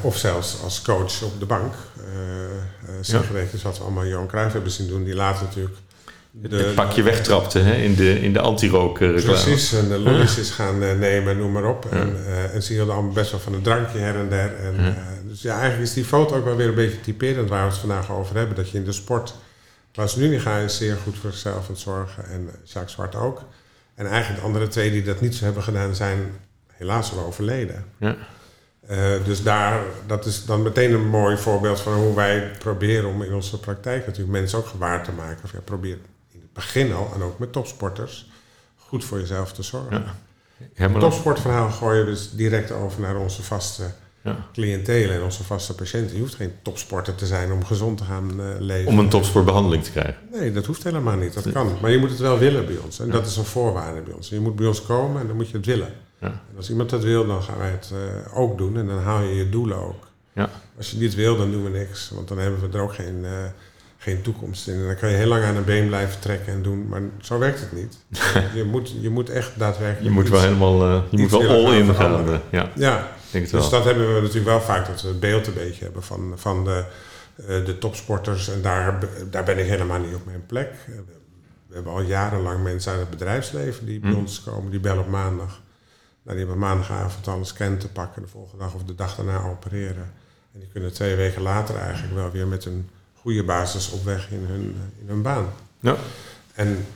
of zelfs als coach op de bank. sigaretjes, ja. wat we allemaal Johan Cruijff hebben zien doen, die later natuurlijk de, het pakje wegtrapte hè, in de, in de anti-rook Precies, en de lollies gaan nemen, noem maar op. En, en ze hielden allemaal best wel van een drankje her en der. En, dus ja, eigenlijk is die foto ook wel weer een beetje typerend waar we het vandaag over hebben. Dat je in de sport Klaas Nuninga is zeer goed voor zichzelf aan het zorgen en eh, Jacques Zwart ook. En eigenlijk de andere twee die dat niet zo hebben gedaan, zijn helaas al overleden. Ja. Uh, dus daar, dat is dan meteen een mooi voorbeeld van hoe wij proberen om in onze praktijk natuurlijk mensen ook gewaar te maken. Of ja, probeer in het begin al, en ook met topsporters, goed voor jezelf te zorgen. Ja. Het topsportverhaal gooien we dus direct over naar onze vaste ja. cliëntelen en onze vaste patiënten. Je hoeft geen topsporter te zijn om gezond te gaan uh, leven. Om een topsportbehandeling te krijgen? Nee, dat hoeft helemaal niet. Dat kan. Maar je moet het wel willen bij ons. En dat is een voorwaarde bij ons. Je moet bij ons komen en dan moet je het willen. Ja. En als iemand dat wil, dan gaan wij het uh, ook doen. En dan haal je je doelen ook. Ja. Als je niet wil, dan doen we niks. Want dan hebben we er ook geen, uh, geen toekomst in. En dan kan je heel lang aan een been blijven trekken en doen. Maar zo werkt het niet. je, moet, je moet echt daadwerkelijk... Je moet wel helemaal... je moet wel all in gaan. ja. ja dus dat hebben we natuurlijk wel vaak, dat we het beeld een beetje hebben van, van de, uh, de topsporters. En daar, daar ben ik helemaal niet op mijn plek. We hebben al jarenlang mensen uit het bedrijfsleven die bij mm. ons komen, die bellen op maandag. Nou, die hebben maandagavond al een scan te pakken, de volgende dag of de dag daarna opereren. En die kunnen twee weken later eigenlijk wel weer met een goede basis op weg in hun, in hun baan. Ja. En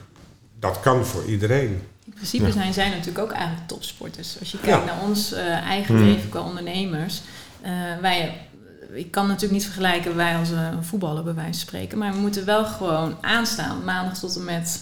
dat kan voor iedereen. In principe zijn zij natuurlijk ook eigenlijk topsporters. Als je kijkt naar ons uh, eigen hmm. leven qua ondernemers. Uh, wij, ik kan natuurlijk niet vergelijken wij als een voetballer bij wijze van spreken. Maar we moeten wel gewoon aanstaan. Maandag tot en met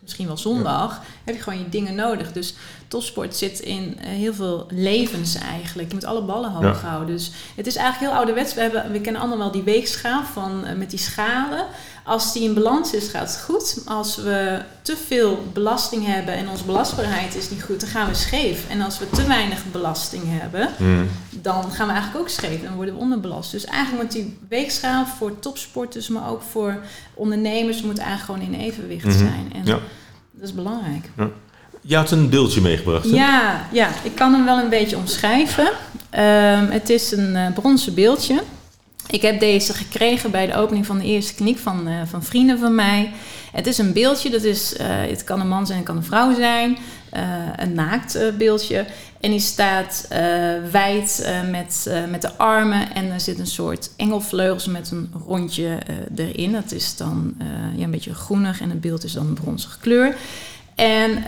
misschien wel zondag. Heb je gewoon je dingen nodig. Dus topsport zit in heel veel levens eigenlijk. Je moet alle ballen hoog houden. Dus het is eigenlijk heel ouderwets. We, hebben, we kennen allemaal wel die weegschaal van, met die schalen. Als die in balans is, gaat het goed. Als we te veel belasting hebben en onze belastbaarheid is niet goed, dan gaan we scheef. En als we te weinig belasting hebben, hmm. dan gaan we eigenlijk ook scheef en worden we onderbelast. Dus eigenlijk moet die weegschaal voor topsporters, maar ook voor ondernemers, moet eigenlijk gewoon in evenwicht hmm. zijn. En ja. dat is belangrijk. Ja. Je had een beeldje meegebracht. Hè? Ja, ja, ik kan hem wel een beetje omschrijven. Um, het is een uh, bronzen beeldje. Ik heb deze gekregen bij de opening van de eerste kliniek van, uh, van vrienden van mij. Het is een beeldje, dat is, uh, het kan een man zijn, het kan een vrouw zijn. Uh, een naakt beeldje. En die staat wijd met, met de armen. En er zit een soort engelvleugels met een rondje erin. Dat is dan ja, een beetje groenig en het beeld is dan bronzige kleur. En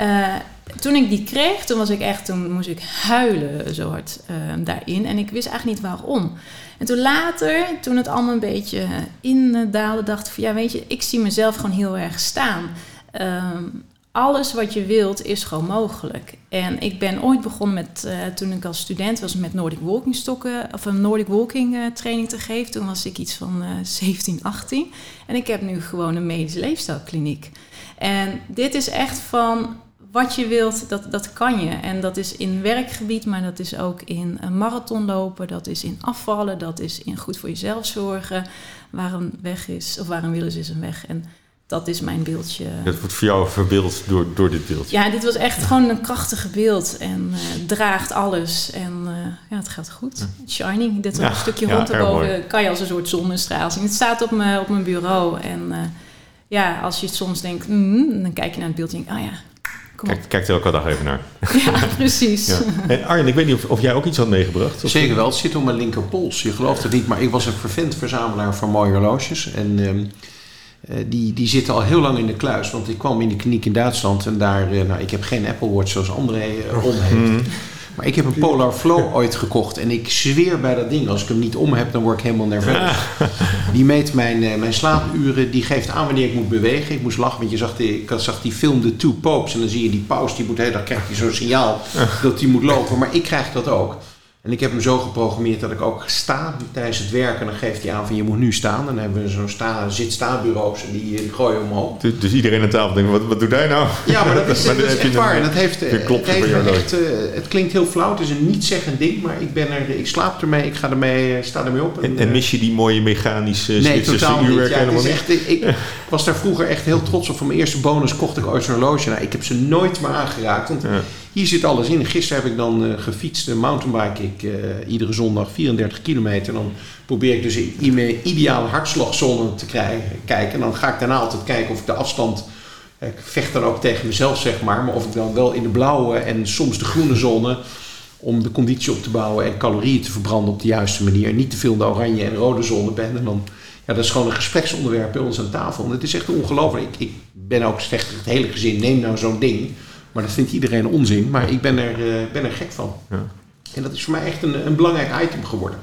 toen ik die kreeg, toen was ik echt, toen moest ik huilen zo hard daarin. En ik wist eigenlijk niet waarom. En toen later, toen het allemaal een beetje indaalde, dacht ik van ja, weet je, ik zie mezelf gewoon heel erg staan. Ehm, alles wat je wilt is gewoon mogelijk. En ik ben ooit begonnen met, uh, toen ik als student was, met Nordic Walking stokken, of een Nordic Walking training te geven. Toen was ik iets van uh, 17, 18. En ik heb nu gewoon een medische leefstijlkliniek. En dit is echt van wat je wilt, dat, dat kan je. En dat is in werkgebied, maar dat is ook in een marathon lopen, dat is in afvallen, dat is in goed voor jezelf zorgen. Waar een weg is, of waar een wil is, is een weg. En dat is mijn beeldje. Dat wordt voor jou verbeeld door, door dit beeld. Ja, dit was echt gewoon een krachtige beeld. En uh, draagt alles. En uh, ja, het gaat goed. Shining. Dit ja, een stukje ja, rond erboven kan je als een soort zonnestraal zien. Het staat op mijn, op mijn bureau. En uh, ja, als je het soms denkt, mm, dan kijk je naar het beeld en denk oh ja, Kijk, kijk er elke dag even naar. Ja, precies. Ja. En Arjen, ik weet niet of, of, jij ook iets had meegebracht? Zeker wel. Het zit op mijn linkerpols. Je gelooft het niet, maar ik was een vervent verzamelaar van mooie horloges. En uh, die, die zitten al heel lang in de kluis. Want ik kwam in de kliniek in Duitsland en daar... Uh, nou, ik heb geen Apple Watch zoals André uh, om heeft. Mhm. Maar ik heb een Polar Flow ooit gekocht. En ik zweer bij dat ding, als ik hem niet om heb, dan word ik helemaal nerveus. Die meet mijn, uh, mijn slaapuren. Die geeft aan wanneer ik moet bewegen. Ik moest lachen, want je zag die, ik zag die film The Two Popes. En dan zie je die paus, die moet, hey, dan krijgt hij zo'n signaal dat hij moet lopen. Maar ik krijg dat ook. En ik heb hem zo geprogrammeerd dat ik ook sta tijdens het werken. Dan geeft hij aan van je moet nu staan. Dan hebben we zo'n sta, zit-sta-bureaus en die, die gooien omhoog. Dus, dus iedereen aan tafel denkt, wat, wat doet hij nou? Ja, maar dat is, Maar dan dat is heb je echt een- waar. En dat heeft, een het, heeft echt, eh, het klinkt heel flauw. Het is een niet zeggend ding, maar ik, ben er, ik slaap ermee, ik ga ermee, eh, sta ermee op. En, en eh, mis je die mooie mechanische Nee, Zwitserse totaal uurwerk Ja, helemaal echt, ik, ik was daar vroeger echt heel trots op. Van mijn eerste bonus kocht ik ooit zo'n horloge. Nou, ik heb ze nooit meer aangeraakt. Want Ja. Hier zit alles in. Gisteren heb ik dan eh, gefietst, mountainbike ik eh, iedere zondag 34 kilometer. Dan probeer ik dus in, mijn ideale hartslagzone te krijgen, kijken. En dan ga ik daarna altijd kijken of ik de afstand... Ik vecht dan ook tegen mezelf, zeg maar. Maar of ik dan wel in de blauwe en soms de groene zone... om de conditie op te bouwen en calorieën te verbranden op de juiste manier. Niet te veel in de oranje en rode zone ben. En dan, ja, dat is gewoon een gespreksonderwerp bij ons aan tafel. En het is echt ongelooflijk. Ik, ik ben ook slecht het hele gezin, neem nou zo'n ding. Maar dat vindt iedereen onzin. Maar ik ben er, eh, ben er gek van. Ja. En dat is voor mij echt een, een belangrijk item geworden.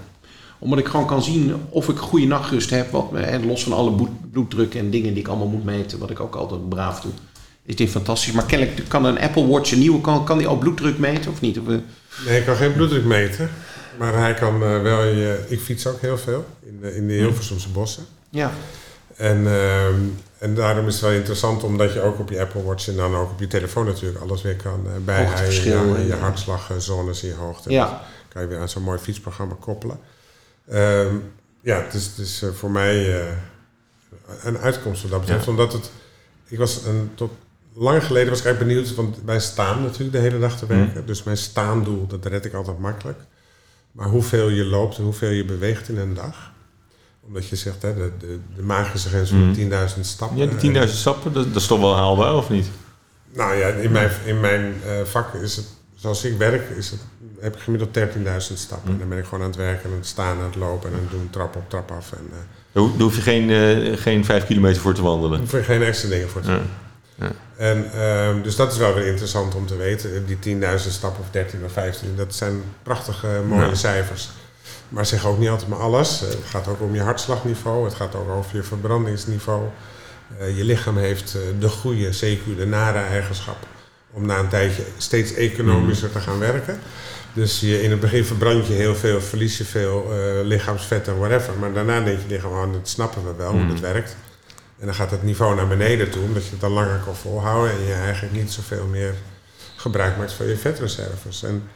Omdat ik gewoon kan zien of ik goede nachtrust heb. Wat, en los van alle bloed- bloeddruk en dingen die ik allemaal moet meten. Wat ik ook altijd braaf doe. Is dit fantastisch. Maar kennelijk kan een Apple Watch, een nieuwe, kan, kan die al bloeddruk meten of niet? Eh, Nee, ik kan geen bloeddruk meten. Maar hij kan eh, wel je... Ik fiets ook heel veel in de, in de Hilversumse bossen. ja. En, ehm, en daarom is het wel interessant omdat je ook op je Apple Watch en dan ook op je telefoon natuurlijk alles weer kan uh, bijhouden. Ja, en- je hartslagzones in je hoogte. Ja. Dat kan je weer aan zo'n mooi fietsprogramma koppelen. Ehm, ja, het is, het is eh, voor mij eh, een uitkomst wat dat betreft. Ja. Omdat het... Ik was een, tot lang geleden was ik eigenlijk benieuwd, want wij staan natuurlijk de hele dag te werken. Dus mijn staandoel, dat red ik altijd makkelijk. Maar hoeveel je loopt en hoeveel je beweegt in een dag. Omdat je zegt, hè, de, de, de magische grens van Mhm. 10.000 stappen. Ja, die 10.000 stappen, dat, dat is toch wel haalbaar, of niet? Nou ja, in mijn, in mijn eh, vak is het, zoals ik werk, is het, heb ik gemiddeld 13.000 stappen. En dan ben ik gewoon aan het werken en aan het staan, aan het lopen en aan het doen, trap op, trap af. En eh Daar ho- daar hoef je geen, eh, geen vijf kilometer voor te daar wandelen. hoef je geen extra dingen voor te Ja. doen. En, ehm, dus dat is wel weer interessant om te weten. Die 10.000 stappen of 13 of 15, dat zijn prachtige mooie Ja. cijfers. Maar zeg ook niet altijd maar alles. Eh, Het gaat ook om je hartslagniveau, het gaat ook over je verbrandingsniveau. Eh, je lichaam heeft eh, de goede, CQ, de nare eigenschap om na een tijdje steeds economischer te gaan werken. Dus je, in het begin verbrand je heel veel, verlies je veel eh, lichaamsvet en whatever. Maar daarna denk je lichaam, oh, dat snappen we wel hoe Mm. het werkt. En dan gaat het niveau naar beneden toe, omdat je het dan langer kan volhouden en je eigenlijk niet zoveel meer gebruik maakt van je vetreserves. En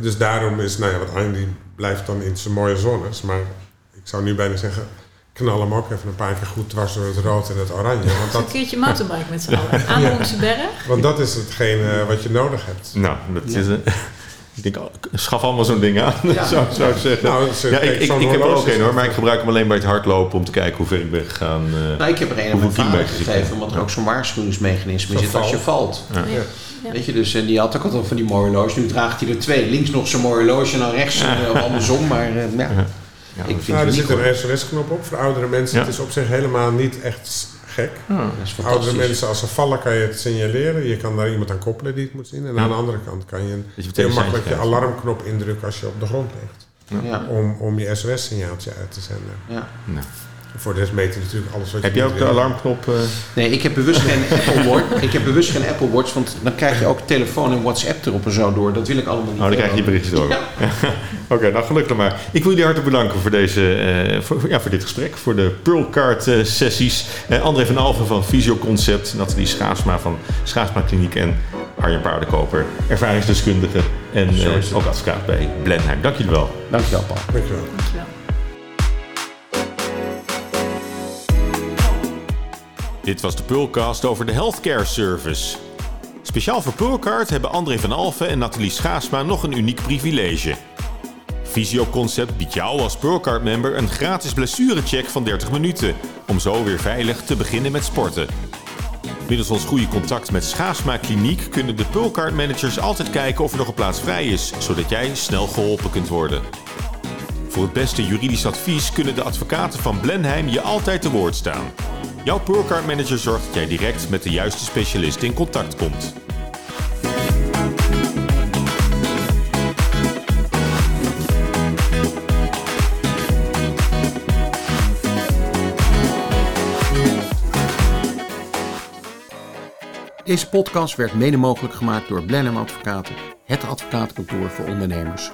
dus daarom is, nou ja, wat die blijft dan in zijn mooie zones. Maar ik zou nu bijna zeggen, knal hem ook even een paar keer goed dwars door het rood en het oranje. Want Een dat, keertje mountainbike met z'n allen. Aan de Hoornse berg. want dat is hetgene eh, wat je nodig hebt. Nou, dat Ja. is... eh, ik denk, oh, schaf allemaal zo'n ding aan, Ja. zou, zou ik zeggen. Nou, is- ja, ik, ik, heb er ook een hoor, maar ik gebruik hem alleen bij het hardlopen om te kijken hoe ver ik ben gegaan. eh. Nou, ik heb er een aan mijn vader gegeven, omdat er Ja. ook zo'n waarschuwingsmechanisme zit als je valt. Ja. Ja. Ja. Weet je, dus, en die had ook altijd van die mooie horloge. Nu draagt hij er twee. Links nog zo'n mooi horloge en dan rechts een, of andersom. Maar eh, ja, Ja, ik vind Nou, het er niet zit goed. een SOS-knop op voor oudere mensen. Ja. Het is op zich helemaal niet echt gek. Is Oudere mensen, als ze vallen, kan je het signaleren. Je kan daar iemand aan koppelen die het moet zien. En Ja. aan de andere kant kan je je heel makkelijk je alarmknop indrukken als je op de grond ligt. Ja, Om, om je SOS-signaaltje uit te zenden. ja. Nou. Voor de rest meet je natuurlijk alles wat je Heb jij niet ook de alarmknop? eh? Nee, ik heb bewust geen Apple Watch. Ik heb bewust geen Apple Watch, want dan krijg je ook telefoon en WhatsApp erop en zo door. Dat wil ik allemaal niet. Oh, dan krijg je je hebben. berichtjes door. Ja. Oké, nou gelukkig maar. Ik wil jullie hartelijk bedanken voor, deze, eh, voor, ja, voor dit gesprek, voor de Pearlcard eh, sessies. Eh, André van Alphen van Fysioconcept, Nathalie Schaasma van Schaasma Kliniek en Arjen Paardenkoper, ervaringsdeskundige en eh, ook advocaat bij Blenheim. Dank jullie wel. Dankjewel, Paul. Dankjewel. Dankjewel. Dit was de Pearlcast over de Healthcare Service. Speciaal voor Pearlcard hebben André van Alphen en Nathalie Schaasma nog een uniek privilege. Fysioconcept biedt jou als Pearlcard-member een gratis blessurecheck van 30 minuten... om zo weer veilig te beginnen met sporten. Middels ons goede contact met Schaasma Kliniek kunnen de Pearlcard-managers altijd kijken of er nog een plaats vrij is... zodat jij snel geholpen kunt worden. Voor het beste juridisch advies kunnen de advocaten van Blenheim je altijd te woord staan. Jouw Pearlcard manager zorgt dat jij direct met de juiste specialist in contact komt. Deze podcast werd mede mogelijk gemaakt door Blenheim Advocaten, het advocatenkantoor voor ondernemers.